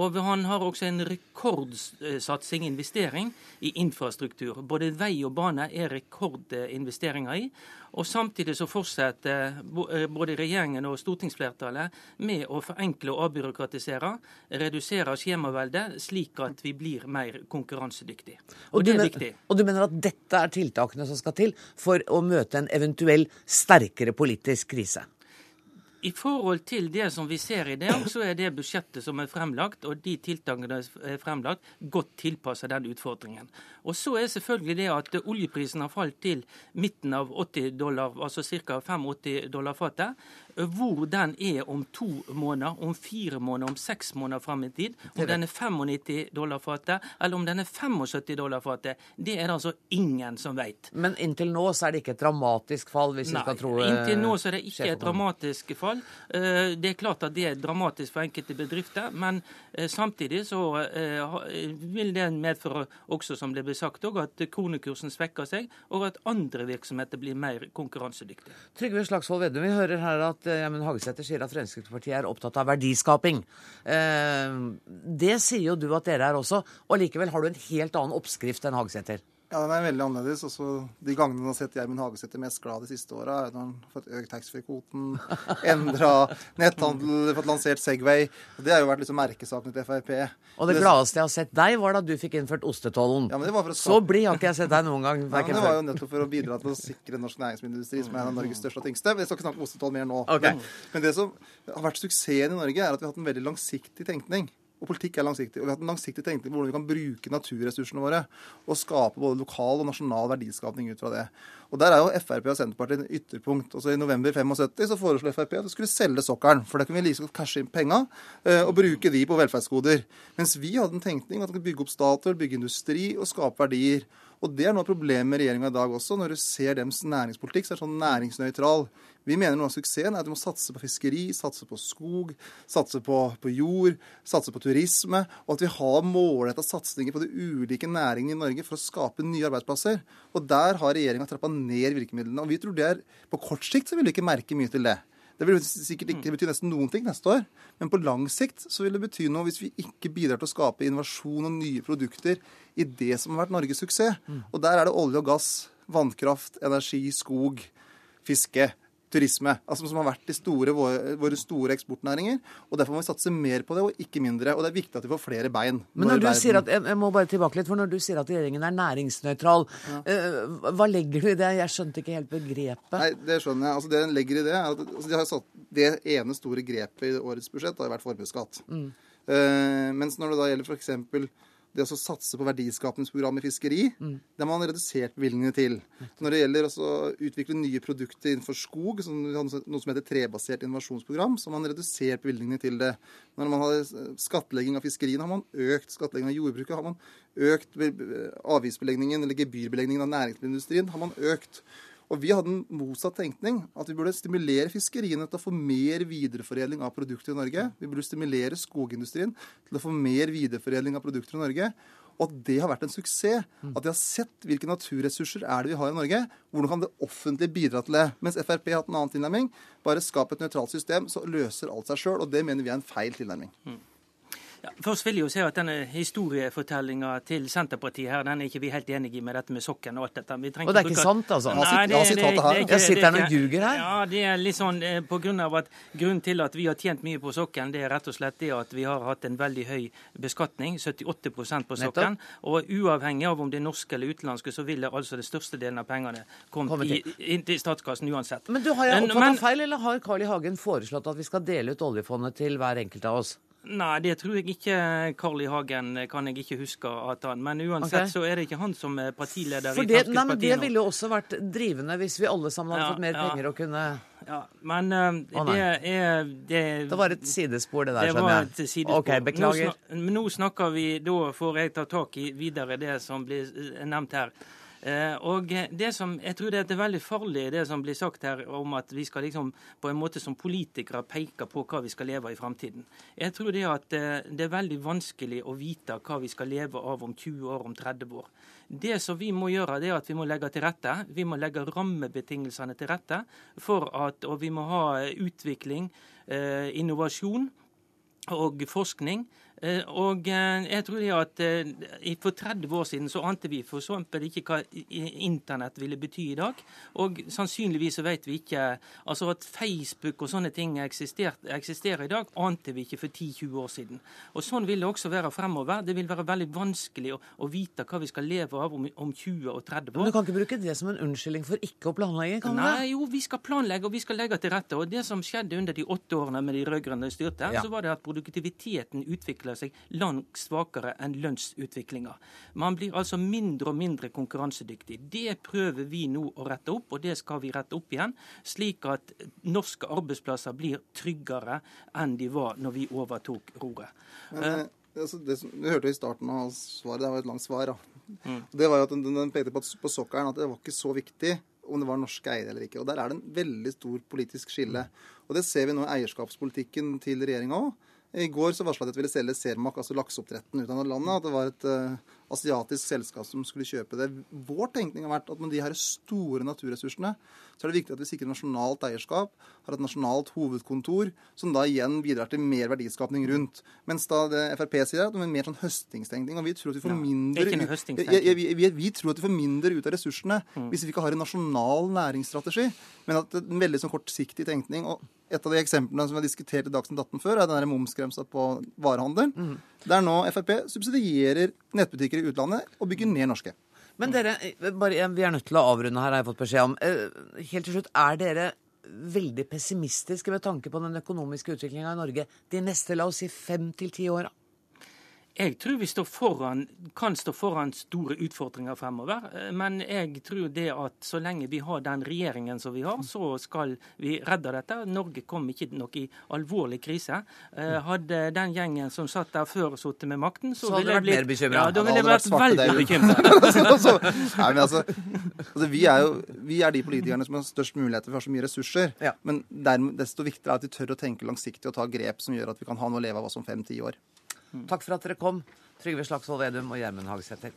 Og han har også en rekordsatsing, investering, i infrastruktur. Både vei og bane er rekordinvesteringer i. Og Samtidig så fortsetter eh, både regjeringen og stortingsflertallet med å forenkle og avbyråkratisere, redusere skjemaveldet, slik at vi blir mer konkurransedyktige. Og, og det er men, viktig.
Og du mener at dette er tiltakene som skal til for å møte en eventuell sterkere politisk krise?
I forhold til det som vi ser i dag, så er det budsjettet som er fremlagt, og de tiltakene som er fremlagt, godt tilpassa den utfordringen. Og så er selvfølgelig det at oljeprisen har falt til midten av 80 dollar, altså ca. 85 dollar fatet hvor den er om to måneder, om fire måneder, om seks måneder fram i tid. Om den er 95 dollar fatet, eller om den er 75 dollar fatet, det er det altså ingen som vet.
Men inntil nå så er det ikke et dramatisk fall, hvis
Nei,
vi skal tro
Nei, inntil nå så er det ikke et dramatisk fall. Eh, det er klart at det er dramatisk for enkelte bedrifter, men eh, samtidig så eh, vil det medføre også, som det ble sagt, at kronekursen svekker seg, og at andre virksomheter blir mer konkurransedyktige.
Trygve Slagsvold Vedum, vi hører her at ja, Hagesæter sier at Fremskrittspartiet er opptatt av verdiskaping. Det sier jo du at dere er også, og likevel har du en helt annen oppskrift enn Hagesæter.
Ja, den er veldig annerledes. Også de gangene man har sett Gjermund Hagesæter mest glad de siste åra, er når han har fått økt taxfree-kvoten, endra netthandel, fått lansert Segway. Det har jo vært liksom merkesaken til Frp.
Og det, det gladeste jeg har sett deg, var da du fikk innført ostetollen. Ja, Så blid har ikke jeg sett deg noen gang.
Ja, men det var jo nettopp for å bidra til å sikre norsk næringsmiddelindustri, som er en av Norges største og tyngste. Vi skal ikke snakke om ostetoll mer nå. Okay. Men, men det som har vært suksessen i Norge, er at vi har hatt en veldig langsiktig tenkning. Og politikk er langsiktig. Og vi har hatt en langsiktig tenkning på hvordan vi kan bruke naturressursene våre og skape både lokal og nasjonal verdiskapning ut fra det. Og Der er jo Frp og Senterpartiet en ytterpunkt. Også I november 75 så foreslo Frp at vi skulle selge sokkelen. For da kunne vi like godt cashe inn penga eh, og bruke de på velferdsgoder. Mens vi hadde en tenkning at vi kunne bygge opp Statoil, bygge industri og skape verdier. Og Det er noe av problemet med regjeringa i dag også. Når du ser deres næringspolitikk, så er det sånn næringsnøytral. Vi mener noe av suksessen er at du må satse på fiskeri, satse på skog, satse på, på jord, satse på turisme. Og at vi har målretta satsinger på de ulike næringene i Norge for å skape nye arbeidsplasser. Og der har regjeringa trappa ned virkemidlene. Og vi tror det er På kort sikt så vil du ikke merke mye til det. Det vil sikkert ikke bety nesten noen ting neste år, men på lang sikt så vil det bety noe hvis vi ikke bidrar til å skape innovasjon og nye produkter i det som har vært Norges suksess. Og der er det olje og gass, vannkraft, energi, skog, fiske turisme, altså som har vært de store, våre, våre, store eksportnæringer. og Derfor må vi satse mer på det, og ikke mindre. Og det er viktig at vi får flere bein.
Men når du verden... sier at, jeg må bare tilbake litt, for når du sier at regjeringen er næringsnøytral, ja. uh, hva legger du i det? Jeg skjønte ikke helt begrepet.
Nei, Det skjønner jeg. Altså Det den legger i det, er at altså, de har satt, det ene store grepet i årets budsjett har vært formuesskatt. Mm. Uh, mens når det da gjelder f.eks det å satse på verdiskapingsprogram i fiskeri, mm. det har man redusert bevilgningene til. Når det gjelder å utvikle nye produkter innenfor skog, noe som heter trebasert innovasjonsprogram, så har man redusert bevilgningene til det. Når man har skattlegging av fiskeriene, har man økt skattlegging av jordbruket. Har man økt avgiftsbelegningen eller gebyrbelegningen av næringsmiddelindustrien, har man økt. Og vi hadde en motsatt tenkning. At vi burde stimulere fiskeriene til å få mer videreforedling av produkter i Norge. Vi burde stimulere skogindustrien til å få mer videreforedling av produkter i Norge. Og at det har vært en suksess. At de har sett hvilke naturressurser er det vi har i Norge. Hvordan kan det offentlige bidra til det? Mens Frp har hatt en annen tilnærming. Bare skap et nøytralt system, så løser alt seg sjøl. Og det mener vi er en feil tilnærming.
Ja, først vil jeg jo si at denne historiefortellinga til Senterpartiet her, den er ikke vi helt enige i med dette med sokken og alt dette.
og det er ikke bruke... sant, altså? Nei, det, det, det, det, Jeg sitter her og ljuger her.
Ja, det er litt sånn eh, på grunn av at grunnen til at vi har tjent mye på sokken, det er rett og slett det at vi har hatt en veldig høy beskatning, 78% på sokken. Og uavhengig av om det er norske eller utenlandske, så vil det altså det største delen av pengene komme inn til statskassen uansett.
Men du, har jeg oppfattet feil, eller har Carl I. Hagen foreslått at vi skal dele ut oljefondet til hver enkelt av oss?
Nei, det tror jeg ikke Carl I. Hagen kan jeg ikke huske at han Men uansett okay. så er det ikke han som er partileder
For det, i Fremskrittspartiet nå. Det ville jo også vært drivende hvis vi alle sammen hadde ja, fått mer ja. penger og kunne
ja, men uh, oh, det er det,
det, var et sidespor, det der, skjønner jeg. Det var et sidespor. Ok, beklager.
Nå, nå snakker vi, da får jeg ta tak i videre det som blir nevnt her. Eh, og det som, Jeg tror det er veldig farlig det som blir sagt her om at vi skal liksom på en måte som politikere peke på hva vi skal leve av i framtiden. Jeg tror det at eh, det er veldig vanskelig å vite hva vi skal leve av om 20 år, om 30 år. Det som vi må gjøre, det er at vi må legge til rette. Vi må legge rammebetingelsene til rette for at Og vi må ha utvikling, eh, innovasjon og forskning og eh, jeg tror det at eh, For 30 år siden så ante vi for eksempel ikke hva internett ville bety i dag. Og sannsynligvis så vet vi ikke altså At Facebook og sånne ting eksisterer i dag, ante vi ikke for 10-20 år siden. Og Sånn vil det også være fremover. Det vil være veldig vanskelig å, å vite hva vi skal leve av om, om, 20 og 30 år.
Men Du kan ikke bruke det som en unnskyldning for ikke å planlegge? kan
du Nei, jo, vi skal planlegge og vi skal legge til rette. Og Det som skjedde under de åtte årene med de rød-grønne styrte, ja. så var det at produktiviteten utviklet utvikler seg langt svakere enn lønnsutviklinga. Man blir altså mindre og mindre konkurransedyktig. Det prøver vi nå å rette opp, og det skal vi rette opp igjen. Slik at norske arbeidsplasser blir tryggere enn de var når vi overtok roret.
Men, eh, altså, det som, du hørte i starten av svaret, det var et langt svar. Mm. Det var jo at Den, den pekte på, på sokkelen at det var ikke så viktig om det var norske eiere eller ikke. Og Der er det en veldig stor politisk skille. Og Det ser vi nå i eierskapspolitikken til regjeringa òg. I går så varsla de at de ville selge Cermaq, altså lakseoppdretten, ut av landet. At det var et uh, asiatisk selskap som skulle kjøpe det. Vår tenkning har vært at med de her store naturressursene, så er det viktig at vi sikrer nasjonalt eierskap, har et nasjonalt hovedkontor, som da igjen bidrar til mer verdiskapning rundt. Mens da det Frp sier at det er mer sånn høstingstenkning. Og vi tror at vi får mindre ut, vi, vi, vi, tror at vi får mindre ut av ressursene mm. hvis vi ikke har en nasjonal næringsstrategi, men at det er en veldig sånn kortsiktig tenkning. og et av de eksemplene som vi har diskutert i Dagsnytt 18 før, er den momsgrensa på varehandel. Mm. Der nå Frp subsidierer nettbutikker i utlandet og bygger ned norske.
Men dere, bare, vi er nødt til å avrunde her, har jeg fått beskjed om. Eh, helt til slutt, er dere veldig pessimistiske med tanke på den økonomiske utviklinga i Norge de neste la oss si fem til ti åra?
Jeg tror vi foran, kan stå foran store utfordringer fremover. Eh, men jeg tror det at så lenge vi har den regjeringen som vi har, så skal vi redde dette. Norge kom ikke nok i alvorlig krise. Eh, hadde den gjengen som satt der før sittet med makten, så,
så
ville
jeg blitt mer bekymra.
Ja, da ville jeg vært veldig bekymret.
altså, altså, altså, vi, er jo, vi er de politikerne som har størst muligheter, for vi har så mye ressurser. Ja. Men dermed, desto viktigere er at vi tør å tenke langsiktig og ta grep som gjør at vi kan ha noe å leve av oss om fem-ti år.
Takk for at dere kom, Trygve Slagsvold Vedum og Gjermund Hagesæter.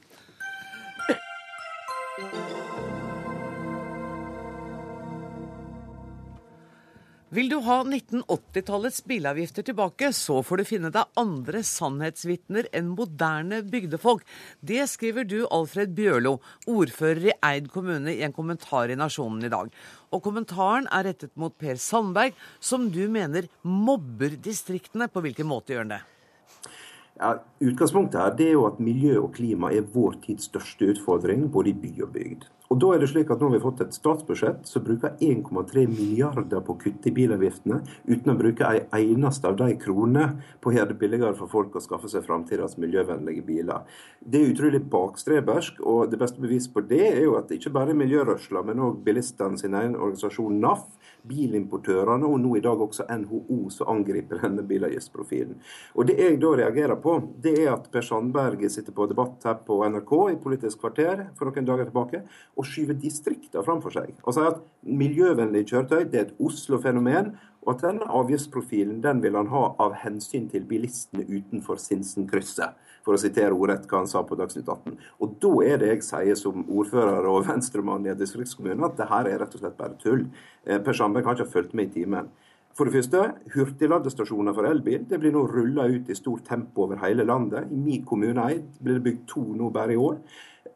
Vil du ha 1980-tallets bilavgifter tilbake, så får du finne deg andre sannhetsvitner enn moderne bygdefolk. Det skriver du, Alfred Bjørlo, ordfører i Eid kommune, i en kommentar i Nasjonen i dag. Og kommentaren er rettet mot Per Sandberg, som du mener mobber distriktene. På hvilken måte gjør han det?
Ja, utgangspunktet her det er jo at miljø og klima er vår tids største utfordring, både i by og bygd. Og da er det slik at Nå har vi fått et statsbudsjett som bruker 1,3 milliarder på å kutte i bilavgiftene, uten å bruke ei eneste av de kronene på å gjøre det billigere for folk å skaffe seg framtidas miljøvennlige biler. Det er utrolig bakstrebersk, og det beste beviset på det er jo at ikke bare miljørørsla, men òg bilistene sin egen organisasjon NAF bilimportørene og nå i dag også NHO som angriper denne bilavgiftsprofilen. Og Det jeg da reagerer på, det er at Per Sandberg sitter på debatt her på NRK i Politisk kvarter for noen dager tilbake og skyver distriktene framfor seg. Og sier at miljøvennlige kjøretøy det er et Oslo-fenomen, og at denne avgiftsprofilen den vil han ha av hensyn til bilistene utenfor Sinsenkrysset for å sitere ordrett hva han sa på Dagsnytt 18. Og da er det jeg sier som ordfører og venstremann i en distriktskommune, at det her er rett og slett bare tull. Eh, per Sandberg har ikke fulgt med i timen. For det første, hurtigladestasjoner for elbil det blir nå rulla ut i stort tempo over hele landet. I min kommune Eid blir det bygd to nå bare i år.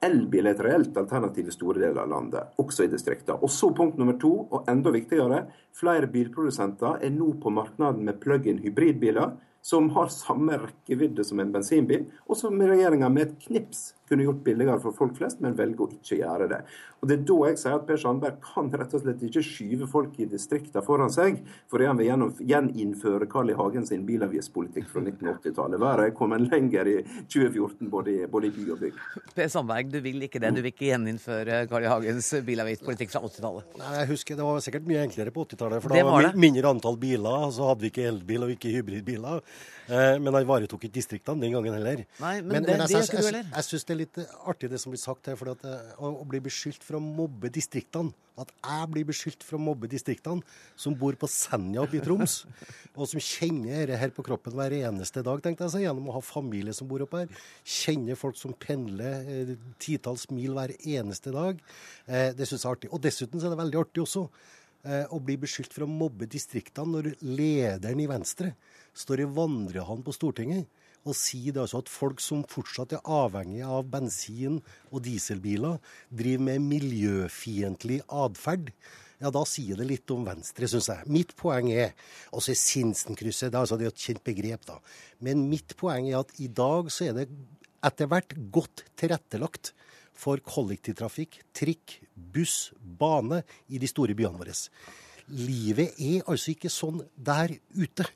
Elbil er et reelt alternativ i store deler av landet, også i distriktene. Og så punkt nummer to, og enda viktigere, flere bilprodusenter er nå på markedet med plug-in hybridbiler som har samme rekkevidde som en bensinbil, og som regjeringa med et knips kunne gjort billigere for folk flest, men velger å ikke gjøre det. Og Det er da jeg sier at Per Sandberg kan rett og slett ikke skyve folk i distriktene foran seg, fordi han vil gjeninnføre Carl I. Hagen sin bilavgiftspolitikk fra 1980-tallet. Været er kommet lenger i 2014, både i, både i by og bygd.
Per Sandberg, du vil ikke det? Du vil ikke gjeninnføre Carl I. Hagens bilavgiftspolitikk fra 80-tallet?
Nei, jeg husker Det var sikkert mye enklere på 80-tallet, for da var det mindre antall biler. Så hadde vi ikke elbil og ikke hybridbiler. Eh, men han varetok ikke distriktene den gangen heller.
Nei, men, men det, men det jeg, jeg,
jeg, jeg syns det er litt artig det som blir sagt her. for at, eh, å, å, bli beskyldt for å mobbe distriktene. At jeg blir beskyldt for å mobbe distriktene, som bor på Senja oppe i Troms. og som kjenner dette her på kroppen hver eneste dag, tenkte jeg seg, gjennom å ha familie som bor oppe her. Kjenner folk som pendler eh, titalls mil hver eneste dag. Eh, det syns jeg er artig. Og dessuten så er det veldig artig også eh, å bli beskyldt for å mobbe distriktene når lederen i Venstre står i vandrehallen på Stortinget og sier det altså at folk som fortsatt er avhengige av bensin- og dieselbiler, driver med miljøfiendtlig atferd. Ja, da sier det litt om Venstre, syns jeg. Mitt poeng er altså Sinsenkrysset, det, altså, det er et kjent begrep, da. Men mitt poeng er at i dag så er det etter hvert godt tilrettelagt for kollektivtrafikk, trikk, buss, bane i de store byene våre. Livet er altså ikke sånn der ute.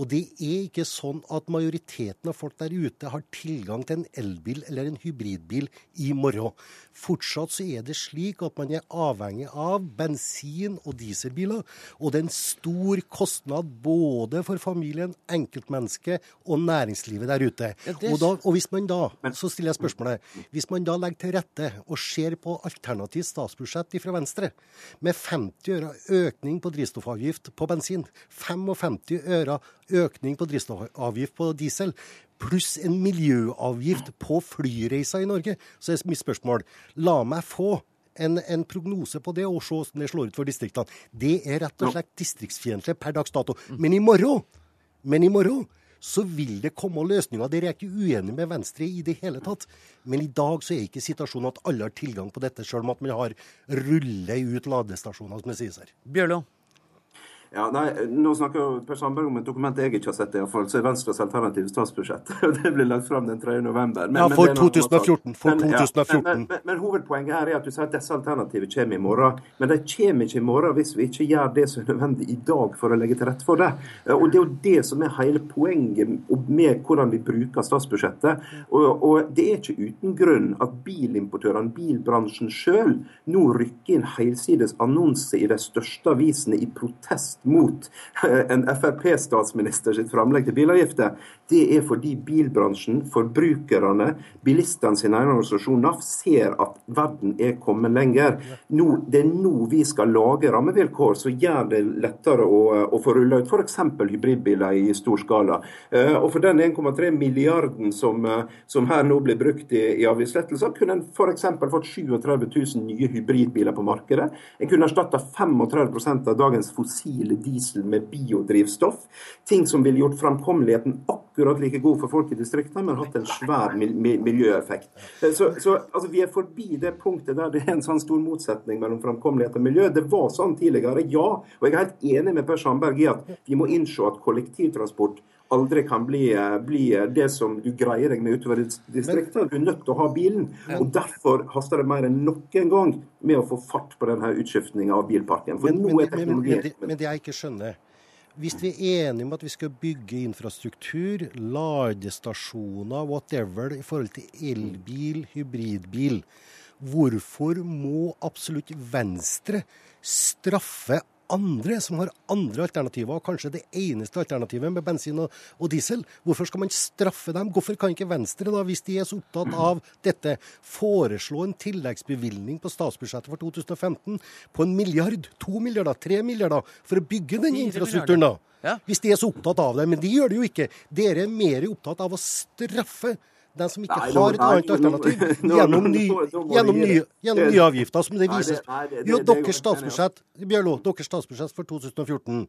Og det er ikke sånn at majoriteten av folk der ute har tilgang til en elbil eller en hybridbil i morgen. Fortsatt så er det slik at man er avhengig av bensin- og dieselbiler. Og det er en stor kostnad både for familien, enkeltmennesket og næringslivet der ute. Og, da, og, hvis man da, så stiller jeg spørsmålet, hvis man da legger til rette og ser på alternativt statsbudsjett fra Venstre, med 50 øre økning på drivstoffavgift på bensin, 55 øre økning på drivstoffavgift på diesel, pluss en miljøavgift på flyreiser i Norge, så er mitt spørsmål la meg få en, en, prognose på det, og se hvordan det slår ut for distriktene. Det er rett og slett distriktsfiendtlig per dags dato. Men i morgen, men i morgen så vil det komme løsninger. Dere er ikke uenige med Venstre i det hele tatt. Men i dag så er ikke situasjonen at alle har tilgang på dette, sjøl om at man har ruller ut ladestasjoner, som det sies her.
Bjørlo?
Ja, nei, Nå snakker Per Sandberg om et dokument jeg ikke har sett, i hvert fall, så er Venstres alternative statsbudsjett. det blir lagt fram den 3. november.
Men, ja, for 2014. For 2014.
Men, men, men, hovedpoenget her er at du sier at disse alternativene kommer i morgen. Men de kommer ikke i morgen hvis vi ikke gjør det som er nødvendig i dag for å legge til rette for det. Og Det er jo det som er hele poenget med hvordan vi bruker statsbudsjettet. Og, og det er ikke uten grunn at bilimportørene, bilbransjen sjøl, nå rykker inn helsides annonser i de største avisene i protest mot en Frp-statsminister sitt framlegg til bilavgifter, det er fordi bilbransjen, forbrukerne, bilistene sin egen organisasjon NAF ser at verden er kommet lenger. Nå, det er nå vi skal lage rammevilkår som gjør det lettere å, å få rulla ut f.eks. hybridbiler i stor skala. Eh, og for den 1,3 milliarden som, eh, som, her nå blir brukt i, i avgiftslettelser, kunne en f.eks. fått 37 000 nye hybridbiler på markedet. En kunne erstatta 35% av dagens fossile diesel med biodrivstoff. Ting som ville gjort framkommeligheten akkurat like god for folk i distriktene, men hatt en svær miljøeffekt. Så, så altså, Vi er forbi det punktet der det er en sånn stor motsetning mellom framkommelighet og miljø. Det var sånn tidligere, ja. Og jeg er helt enig med Per Sandberg i at vi må innse at kollektivtransport aldri kan bli, bli, det som du greier deg med utover distriktene. Du er nødt til å ha bilen. og Derfor haster det mer enn noen gang med å få fart på denne utskiftninga av bilparken. For
men,
nå er
teknologien men, men, men det jeg ikke skjønner hvis vi er enige om at vi skal bygge infrastruktur, ladestasjoner, whatever, i forhold til elbil, hybridbil, hvorfor må absolutt Venstre straffe andre som har andre alternativer, og kanskje det eneste alternativet med bensin og, og, diesel. Hvorfor skal man straffe dem? Hvorfor kan ikke Venstre, da, hvis de er så opptatt av dette, foreslå en tilleggsbevilgning på statsbudsjettet for 2015 på en milliard, to milliarder, tre milliarder for å bygge den infrastrukturen? da? Ja. Hvis de er så opptatt av det. Men de gjør det jo ikke. Dere er mer opptatt av å straffe den som ikke nei, har et annet alternativ, gjennom, ny, gjennom, nye, gjennom nye avgifter, som det vises. Jo, deres statsbudsjett, Bjørlo, deres statsbudsjett for 2014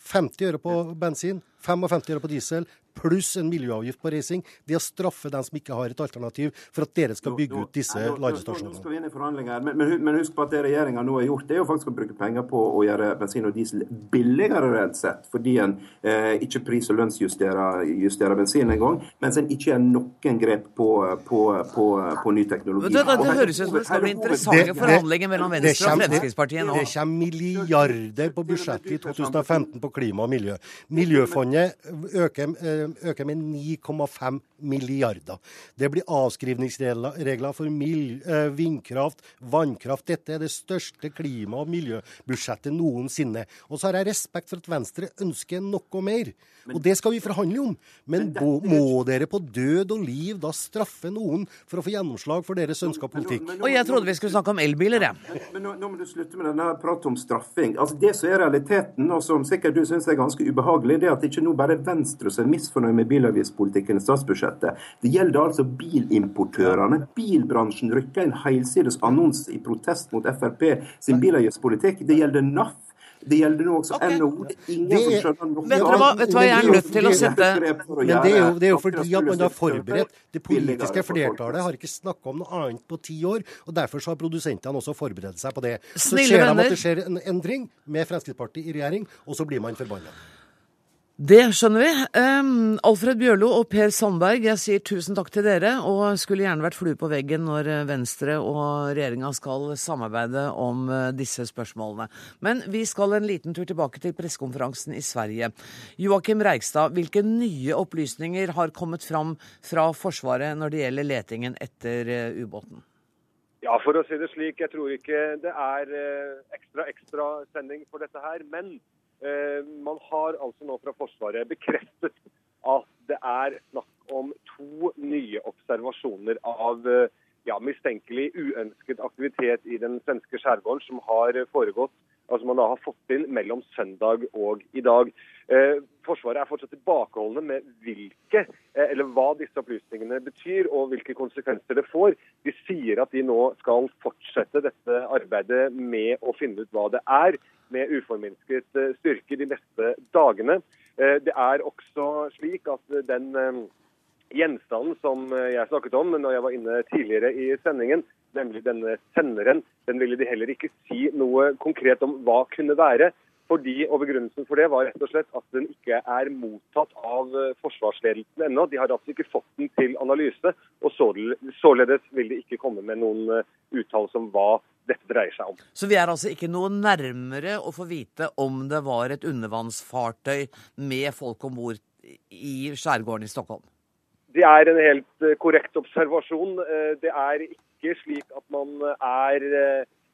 50 øre på bensin, 55 øre på diesel, pluss en miljøavgift på reising. Det å straffe den som ikke har et alternativ, for at dere skal bygge ut disse ladestasjonene.
Nå skal vi inn i forhandlinger, men, men, husk på at det regjeringa nå har gjort, det er jo faktisk å bruke penger på å gjøre bensin og diesel billigere reelt sett, fordi en eh, ikke pris- og lønnsjusterer justerer bensin engang, mens en ikke gjør noen grep på, på, på, på ny teknologi.
Det, det, det høres ut som det skal bli interessante forhandlinger mellom Venstre og Fremskrittspartiet nå.
Det kommer milliarder på budsjettet i 2015 på klima og miljø. Miljøfondet øker, eh, øker med 9,5 milliarder. Det blir avskrivningsregler for eh, vindkraft, vannkraft. Dette er det største klima- og miljøbudsjettet noensinne. Og så har jeg respekt for at Venstre ønsker noe mer. Og det skal vi forhandle om. Men må dere på død og liv da straffe noen for å få gjennomslag for deres ønska politikk?
Og jeg trodde vi skulle snakke om elbiler,
jeg. Men nå, nå, må du slutte med denne praten om straffing. Altså Det som er realiteten, og som sikkert du syns er ganske ubehagelig, det er at det ikke nå bare Venstre som er misfornøyd med bilavgiftspolitikken i statsbudsjettet. Det gjelder altså bilimportørene. Bilbransjen rykker en helsides annonse i protest mot Frp sin bilavgiftspolitikk. Det gjelder NAF. Det gjelder nå også okay. NHO. Ingen det, som skjønner noe
vet, hva, vet hva jeg er nødt til å sette
Men det er, jo, det er jo fordi at man har forberedt Det politiske flertallet har ikke snakka om noe annet på ti år, og derfor så har produsentene også forberedt seg på det. Så ser de at det skjer en endring med Fremskrittspartiet i regjering, og så blir man forbanna.
Det skjønner vi. Um, Alfred Bjørlo og Per Sandberg, jeg sier tusen takk til dere, og skulle gjerne vært flue på veggen når eh, Venstre og regjeringa skal samarbeide om uh, disse spørsmålene. Men vi skal en liten tur tilbake til pressekonferansen i Sverige. Joakim Reigstad, hvilke nye opplysninger har kommet fram fra Forsvaret når det gjelder letingen etter uh, ubåten?
Ja, for å si det slik, jeg tror ikke det er ekstra ekstra sending for dette her. men Eh, man har altså nå fra Forsvaret bekreftet at det er snakk om to nye observasjoner av eh, ja, mistenkelig uønsket aktivitet i den svenske skjærgården som har foregått altså man da har fått til mellom søndag og i dag. Eh, Forsvaret er fortsatt tilbakeholdne med hvilke, eller hva disse opplysningene betyr og hvilke konsekvenser det får. De sier at de nå skal fortsette dette arbeidet med å finne ut hva det er, med uforminsket eh, styrke de neste dagene. Eh, det er også slik at den eh, gjenstanden som jeg snakket om når jeg var inne tidligere i sendingen, nemlig denne senderen, den ville de heller ikke si noe konkret om hva kunne være. Fordi, og Begrunnelsen for det var rett og slett at den ikke er mottatt av eh, forsvarsledelsen ennå. De har altså ikke fått den til analyse, og således vil de ikke komme med noen eh, uttalelse om hva dette dreier seg om.
Så vi er altså ikke noe nærmere å få vite om det var et undervannsfartøy med folk om bord i skjærgården i Stockholm?
Det er en helt eh, korrekt observasjon. Det er ikke slik at man er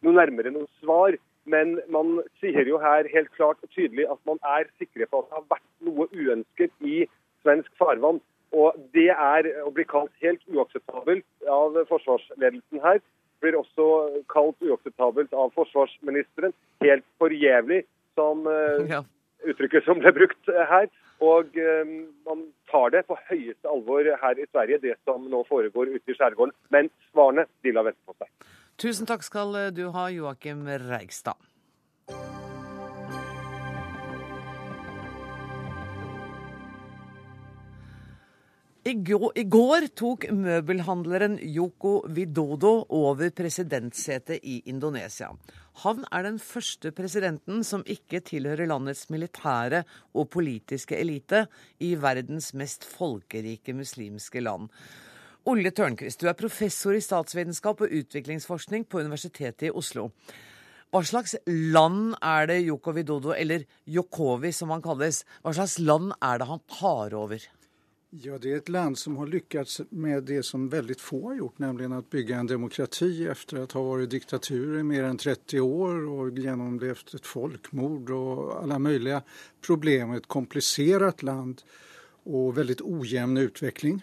noe nærmere noe svar. Men man sier jo her helt klart og tydelig at man er sikre på at det har vært noe uønsket i svensk farvann. Og det er å bli kalt helt uakseptabelt av forsvarsledelsen her. Blir også kalt uakseptabelt av forsvarsministeren. Helt forjævlig, som ja. uttrykket som ble brukt her. Og um, man tar det på høyeste alvor her i Sverige, det som nå foregår ute i skjærgården. Men svarene de lar vente på seg.
Tusen takk skal du ha, Joakim Reigstad. I går, tok møbelhandleren Yoko Widodo over presidentsetet i Indonesia. Han er den første presidenten som ikke tilhører landets militære og politiske elite i verdens mest folkerike muslimske land. Olle Tørnquist, du er professor i statsvitenskap og utviklingsforskning på Universitetet i Oslo. Hva slags land er det Joko Widodo, eller Jokowi som han kalles, hva slags land er det han tar over?
Ja, Det er et land som har lykkes med det som veldig få har gjort, nemlig å bygge en demokrati etter å ha vært diktatur i mer enn 30 år og gjennomlevd et folkemord og alle mulige problemer. Et komplisert land og veldig ujevn utvikling.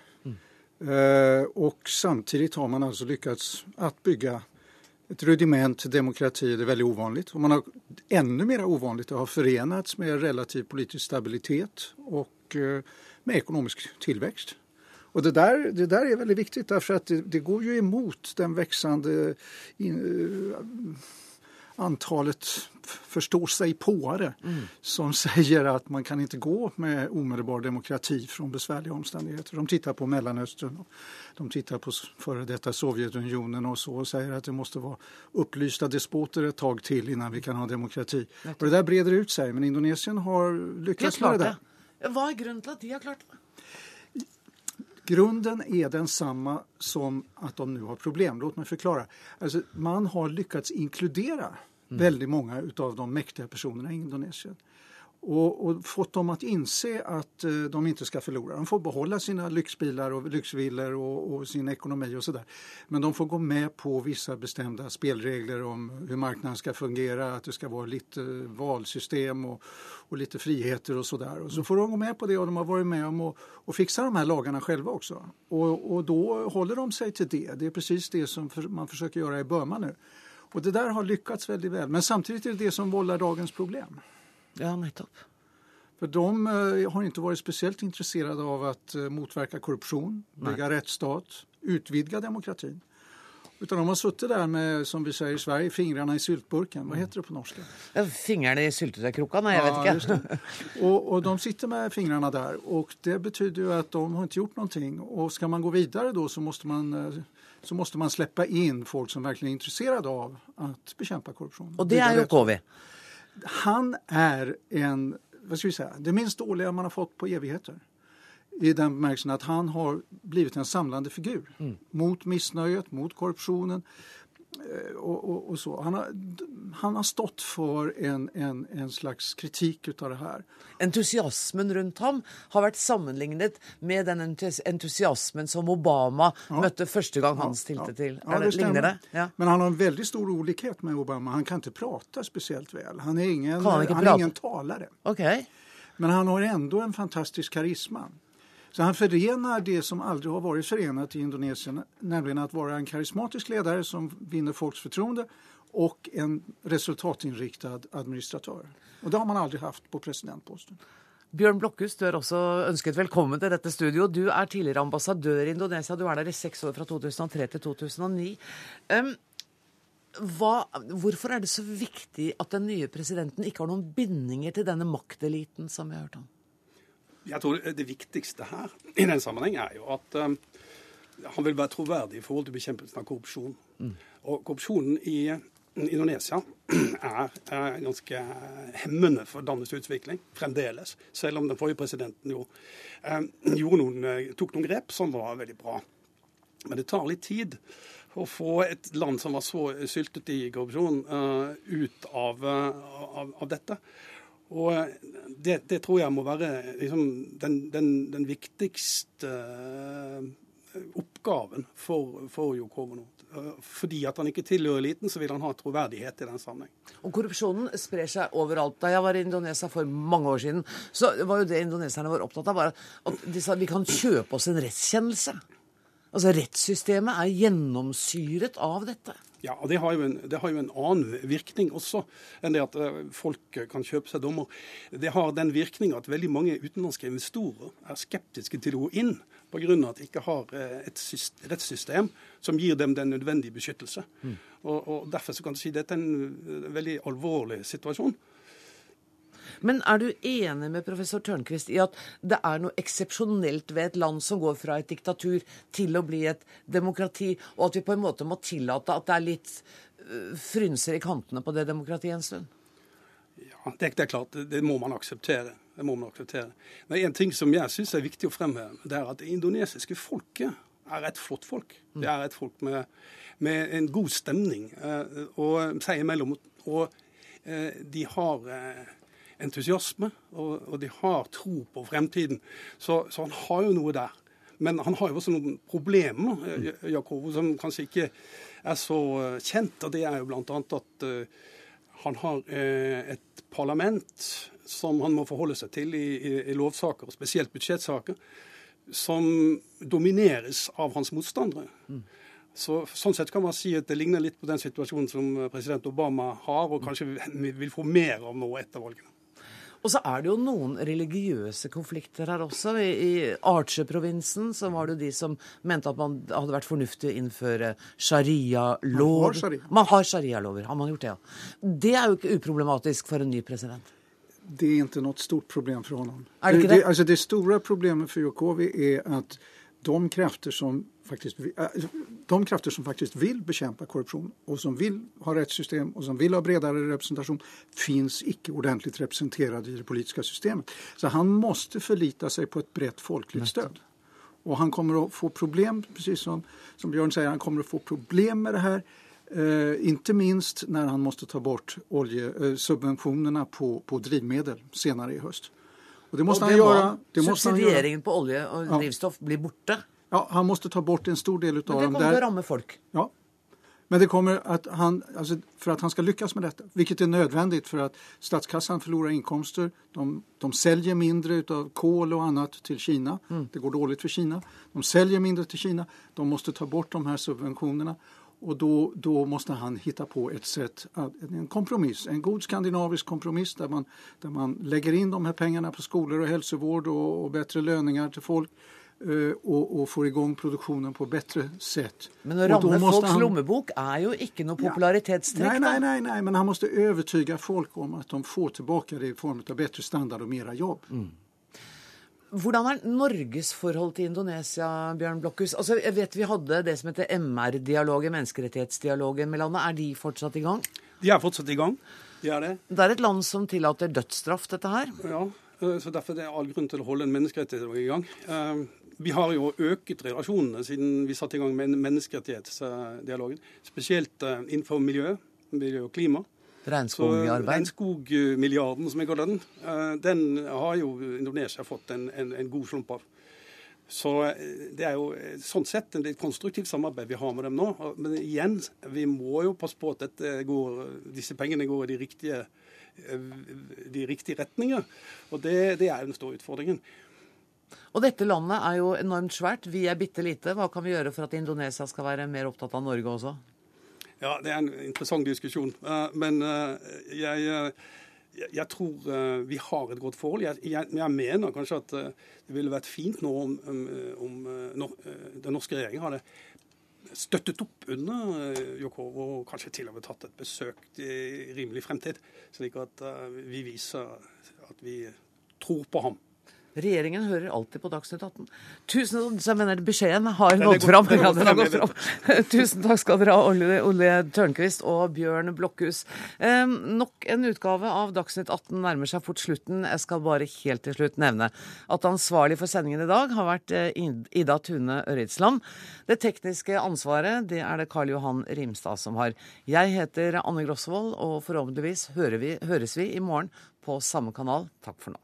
Eh, og samtidig har man altså lyckats att bygga ett rudiment demokrati. Det er veldig ovanlig. Og man har ännu mer ovanligt å ha förenats med relativ politisk stabilitet og eh, med ekonomisk tilvekst. Og det der, det der er veldig viktig, for det, det, går jo imot den växande in, antalet förståsigpåare mm. som sier at man kan ikke gå med omedelbar demokrati fra besvärliga omstendigheter. De tittar på Mellanöstern, de tittar på före detta Sovjetunionen og så och säger att det måste være upplysta despoter et tag til innan vi kan ha demokrati. Och det där breder ut seg, men Indonesien har lyckats med det där.
Hva er grunnen til at de har klart det?
Grunden den samme som at de nå har problem. Låt meg forklare. Alltså, man har lyckats inkludere mm. veldig mange av de mektige personene i Indonesien och, och, fått dem att inse att eh, de inte ska förlora. De får behålla sina lyxbilar och lyxvillor och, och sin ekonomi och sådär. Men de får gå med på vissa bestämda spelregler om hur marknaden ska fungera, att det ska vara lite valsystem och, och lite friheter och sådär. Och så får de gå med på det och de har varit med om att och de här lagarna själva också. Och, och då håller de sig till det. Det är precis det som man man försöker göra i Burma nu. Och det där har lyckats väldigt väl. Men samtidigt är det det som vållar dagens problem.
Ja, nettopp.
For de uh, har ikke vært spesielt interessert av å uh, motverke korrupsjon, bygge rettsstat, utvidge demokratin. Utan de har sittet der med, som vi sier i Sverige, fingrene i syltburken. Hva heter det på norsk?
Fingrene i syltetøykrukka? Nei, jeg vet ikke.
og, og, de sitter med fingrene der. Og det betyr jo at de har ikke gjort noe. Og skal man gå videre da, så må man eh, så måste man slippe inn folk som virkelig er interessert av å bekjempe korrupsjon.
Og det er jo KV?
Han er en, hva skal vi si, det minst dårlige man har fått på evigheter. I den bemerkelsen at han har blivit en samlande figur mm. mot misnøyet, mot korruptionen, Eh, og, og, og så. Han har, han har, stått for en, en, en slags kritikk ut av det her.
Entusiasmen rundt ham har vært sammenlignet med den entusiasmen som Obama ja. møtte første gang han stilte ja. til. Ja, det Ligner det? Ja.
Men han har en veldig stor ulikhet med Obama. Han kan ikke prate spesielt vel. Han er ingen, han han er ingen talere.
Okay.
Men han har enda en fantastisk karisma. Så han forener det som aldri har vært forenet i Indonesien, nemlig å være en karismatisk leder som vinner folks fortroende, og en resultatinnriktet administratør. Og det har man aldri hatt på presidentposten.
Bjørn Blokhus, du er også ønsket velkommen til dette studio. Du er tidligere ambassadør i Indonesia. Du er der i seks år, fra 2003 til 2009. Um, hva, hvorfor er det så viktig at den nye presidenten ikke har noen bindinger til denne makteliten som vi har hørt om?
Jeg tror det viktigste her i den sammenheng er jo at um, han vil være troverdig i forhold til bekjempelsen av korrupsjon. Mm. Og korrupsjonen i Indonesia er, er, ganske hemmende for landets utvikling fremdeles. Selv om den forrige presidenten jo um, noen, tok noen grep som var veldig bra. Men det tar litt tid å få et land som var så syltet i korrupsjon, uh, ut av, uh, av, av, dette. Og det, det, tror jeg må være liksom, den, den, den, viktigste oppgaven for, for Jokovo nå. Fordi at han ikke tilhører eliten, så vil han ha troverdighet i den sammenheng.
Og Korrupsjonen sprer seg overalt. Da jeg var i Indonesia for mange år siden, så var jo det indoneserne var opptatt av, at de sa vi kan kjøpe oss en rettskjennelse. Altså Rettssystemet er gjennomsyret av dette.
Ja, og det har, en, det har, jo en, annen virkning også enn det at eh, folk kan kjøpe seg dommer. Det har den virkning at veldig mange utenlandske investorer er skeptiske til å gå inn pga. at de ikke har eh, et rettssystem som gir dem den nødvendige beskyttelse. Mm. Og, og, Derfor så kan du si at dette er en eh, veldig alvorlig situasjon.
Men er du enig med professor Tørnquist i at det er noe eksepsjonelt ved et land som går fra et diktatur til å bli et demokrati, og at vi på en måte må tillate at det er litt øh, frynser i kantene på det demokratiet en stund?
Ja, det, det er klart. Det, må man akseptere. Det må man akseptere. Men en ting som jeg syns er viktig å fremheve, det er at det indonesiske folket er et flott folk. Det er et folk med, med en god stemning eh, og seg imellom. Og eh, de har eh, entusiasme, og, og, de har tro på fremtiden. Så, så, han har jo noe der. Men han har jo også noen problemer, eh, Jakobo, som kanskje ikke er så eh, kjent. Og det er jo bl.a. at uh, han har uh, et parlament som han må forholde seg til i, i, i lovsaker, og spesielt budsjettsaker, som domineres av hans motstandere. Mm. Så, sånn sett kan man si at det ligner litt på den situasjonen som president Obama har, og kanskje vil få mer av nå etter valgene.
Og så er det jo noen religiøse konflikter her også. I, i Arche-provinsen så var det jo de som mente at man hadde vært fornuftig å innføre sharia-lov. Man har sharia-lover. Har man gjort det, ja. Det er jo ikke uproblematisk for en ny president.
Det er ikke noe stort problem for ham.
Det det?
Det, altså det store problemet for Jokowi er at de krefter som faktiskt, äh, de krafter som faktiskt vill bekämpa korruption och som vill ha rättssystem och som vill ha bredare representation finns icke ordentligt representerade i det politiska systemet. Så han måste förlita sig på ett brett folkligt stöd. Och han kommer att få problem, precis som, som Björn säger, han kommer att få problem med det här. Eh, inte minst när han måste ta bort oljesubventionerna eh, på, på drivmedel senare i høst.
Og det måste det han gjøre. Det måste subsidieringen på olje og drivstoff ja. blir borta?
Ja, han måste ta bort en stor del av dem.
Men det kommer
där...
att ramme folk?
Ja. Men det kommer att han, alltså för att han ska lyckas med detta, vilket är nödvändigt för att statskassan förlorar inkomster. De, de säljer mindre av kol och annat till Kina. Mm. Det går dåligt för Kina. De säljer mindre till Kina. De måste ta bort de här subventionerna. Och då, då måste han hitta på ett sätt, en kompromiss, en god skandinavisk kompromiss där man, där man lägger in de här pengarna på skolor och hälsovård och, och bättre löningar til folk og, og får i gang produksjonen på bedre sett.
Men å ramme folks han... lommebok er jo ikke noe popularitetstrekk?
Ja. Nei, nei, nei, men han må overbevise folk om at de får tilbake det i form av bedre standard og mer jobb. Mm.
Hvordan er Norges forhold til Indonesia, Bjørn Blokkhus? Altså, jeg vet Vi hadde det som heter MR-dialogen, menneskerettighetsdialogen med landet. Er de fortsatt i gang?
De er fortsatt i gang. De er det.
Det er et land som tillater dødsstraff, dette her?
Ja, eh, så derfor er det all grunn til å holde en menneskerettighetsdialog i gang. Vi har jo øket relasjonene siden vi satte i gang med menneskerettighetsdialogen. Spesielt eh, innenfor miljø, miljø og klima.
Regnskogarbeid?
Regnskogmilliarden, som jeg kaller den, eh, den har jo Indonesia fått en, en, en god slump av. Så eh, det er jo sånn sett et konstruktivt samarbeid vi har med dem nå. Men igjen, vi må jo passe på at går, disse pengene går i de riktige, de riktige retninger. Og det, det er den store utfordringen.
Og dette landet er jo enormt svært. Vi er bitte lite. Hva kan vi gjøre for at Indonesia skal være mer opptatt av Norge også?
Ja, Det er en interessant diskusjon. Eh, men eh, jeg, eh, jeg tror vi har et godt forhold. Jeg, jeg, jeg, mener kanskje at det ville vært fint nå om, om, om den norske regjeringen hadde støttet opp under Jokov og kanskje til og med tatt et besøk i rimelig fremtid. Slik at vi viser at vi tror på ham.
Regjeringen hører alltid på Dagsnytt 18. Tusen jeg mener Beskjeden har nådd fram. Ja. Tusen takk skal dere ha, Ole, Ole Tørnquist og Bjørn Blokhus. Eh, nok en utgave av Dagsnytt 18 nærmer seg fort slutten. Jeg skal bare helt til slutt nevne at ansvarlig for sendingen i dag har vært eh, Ida Tune Øritsland. Det tekniske ansvaret det er det Karl Johan Rimstad som har. Jeg heter Anne Grosvold, og forhåpentligvis vi, høres vi i morgen på samme kanal. Takk for nå.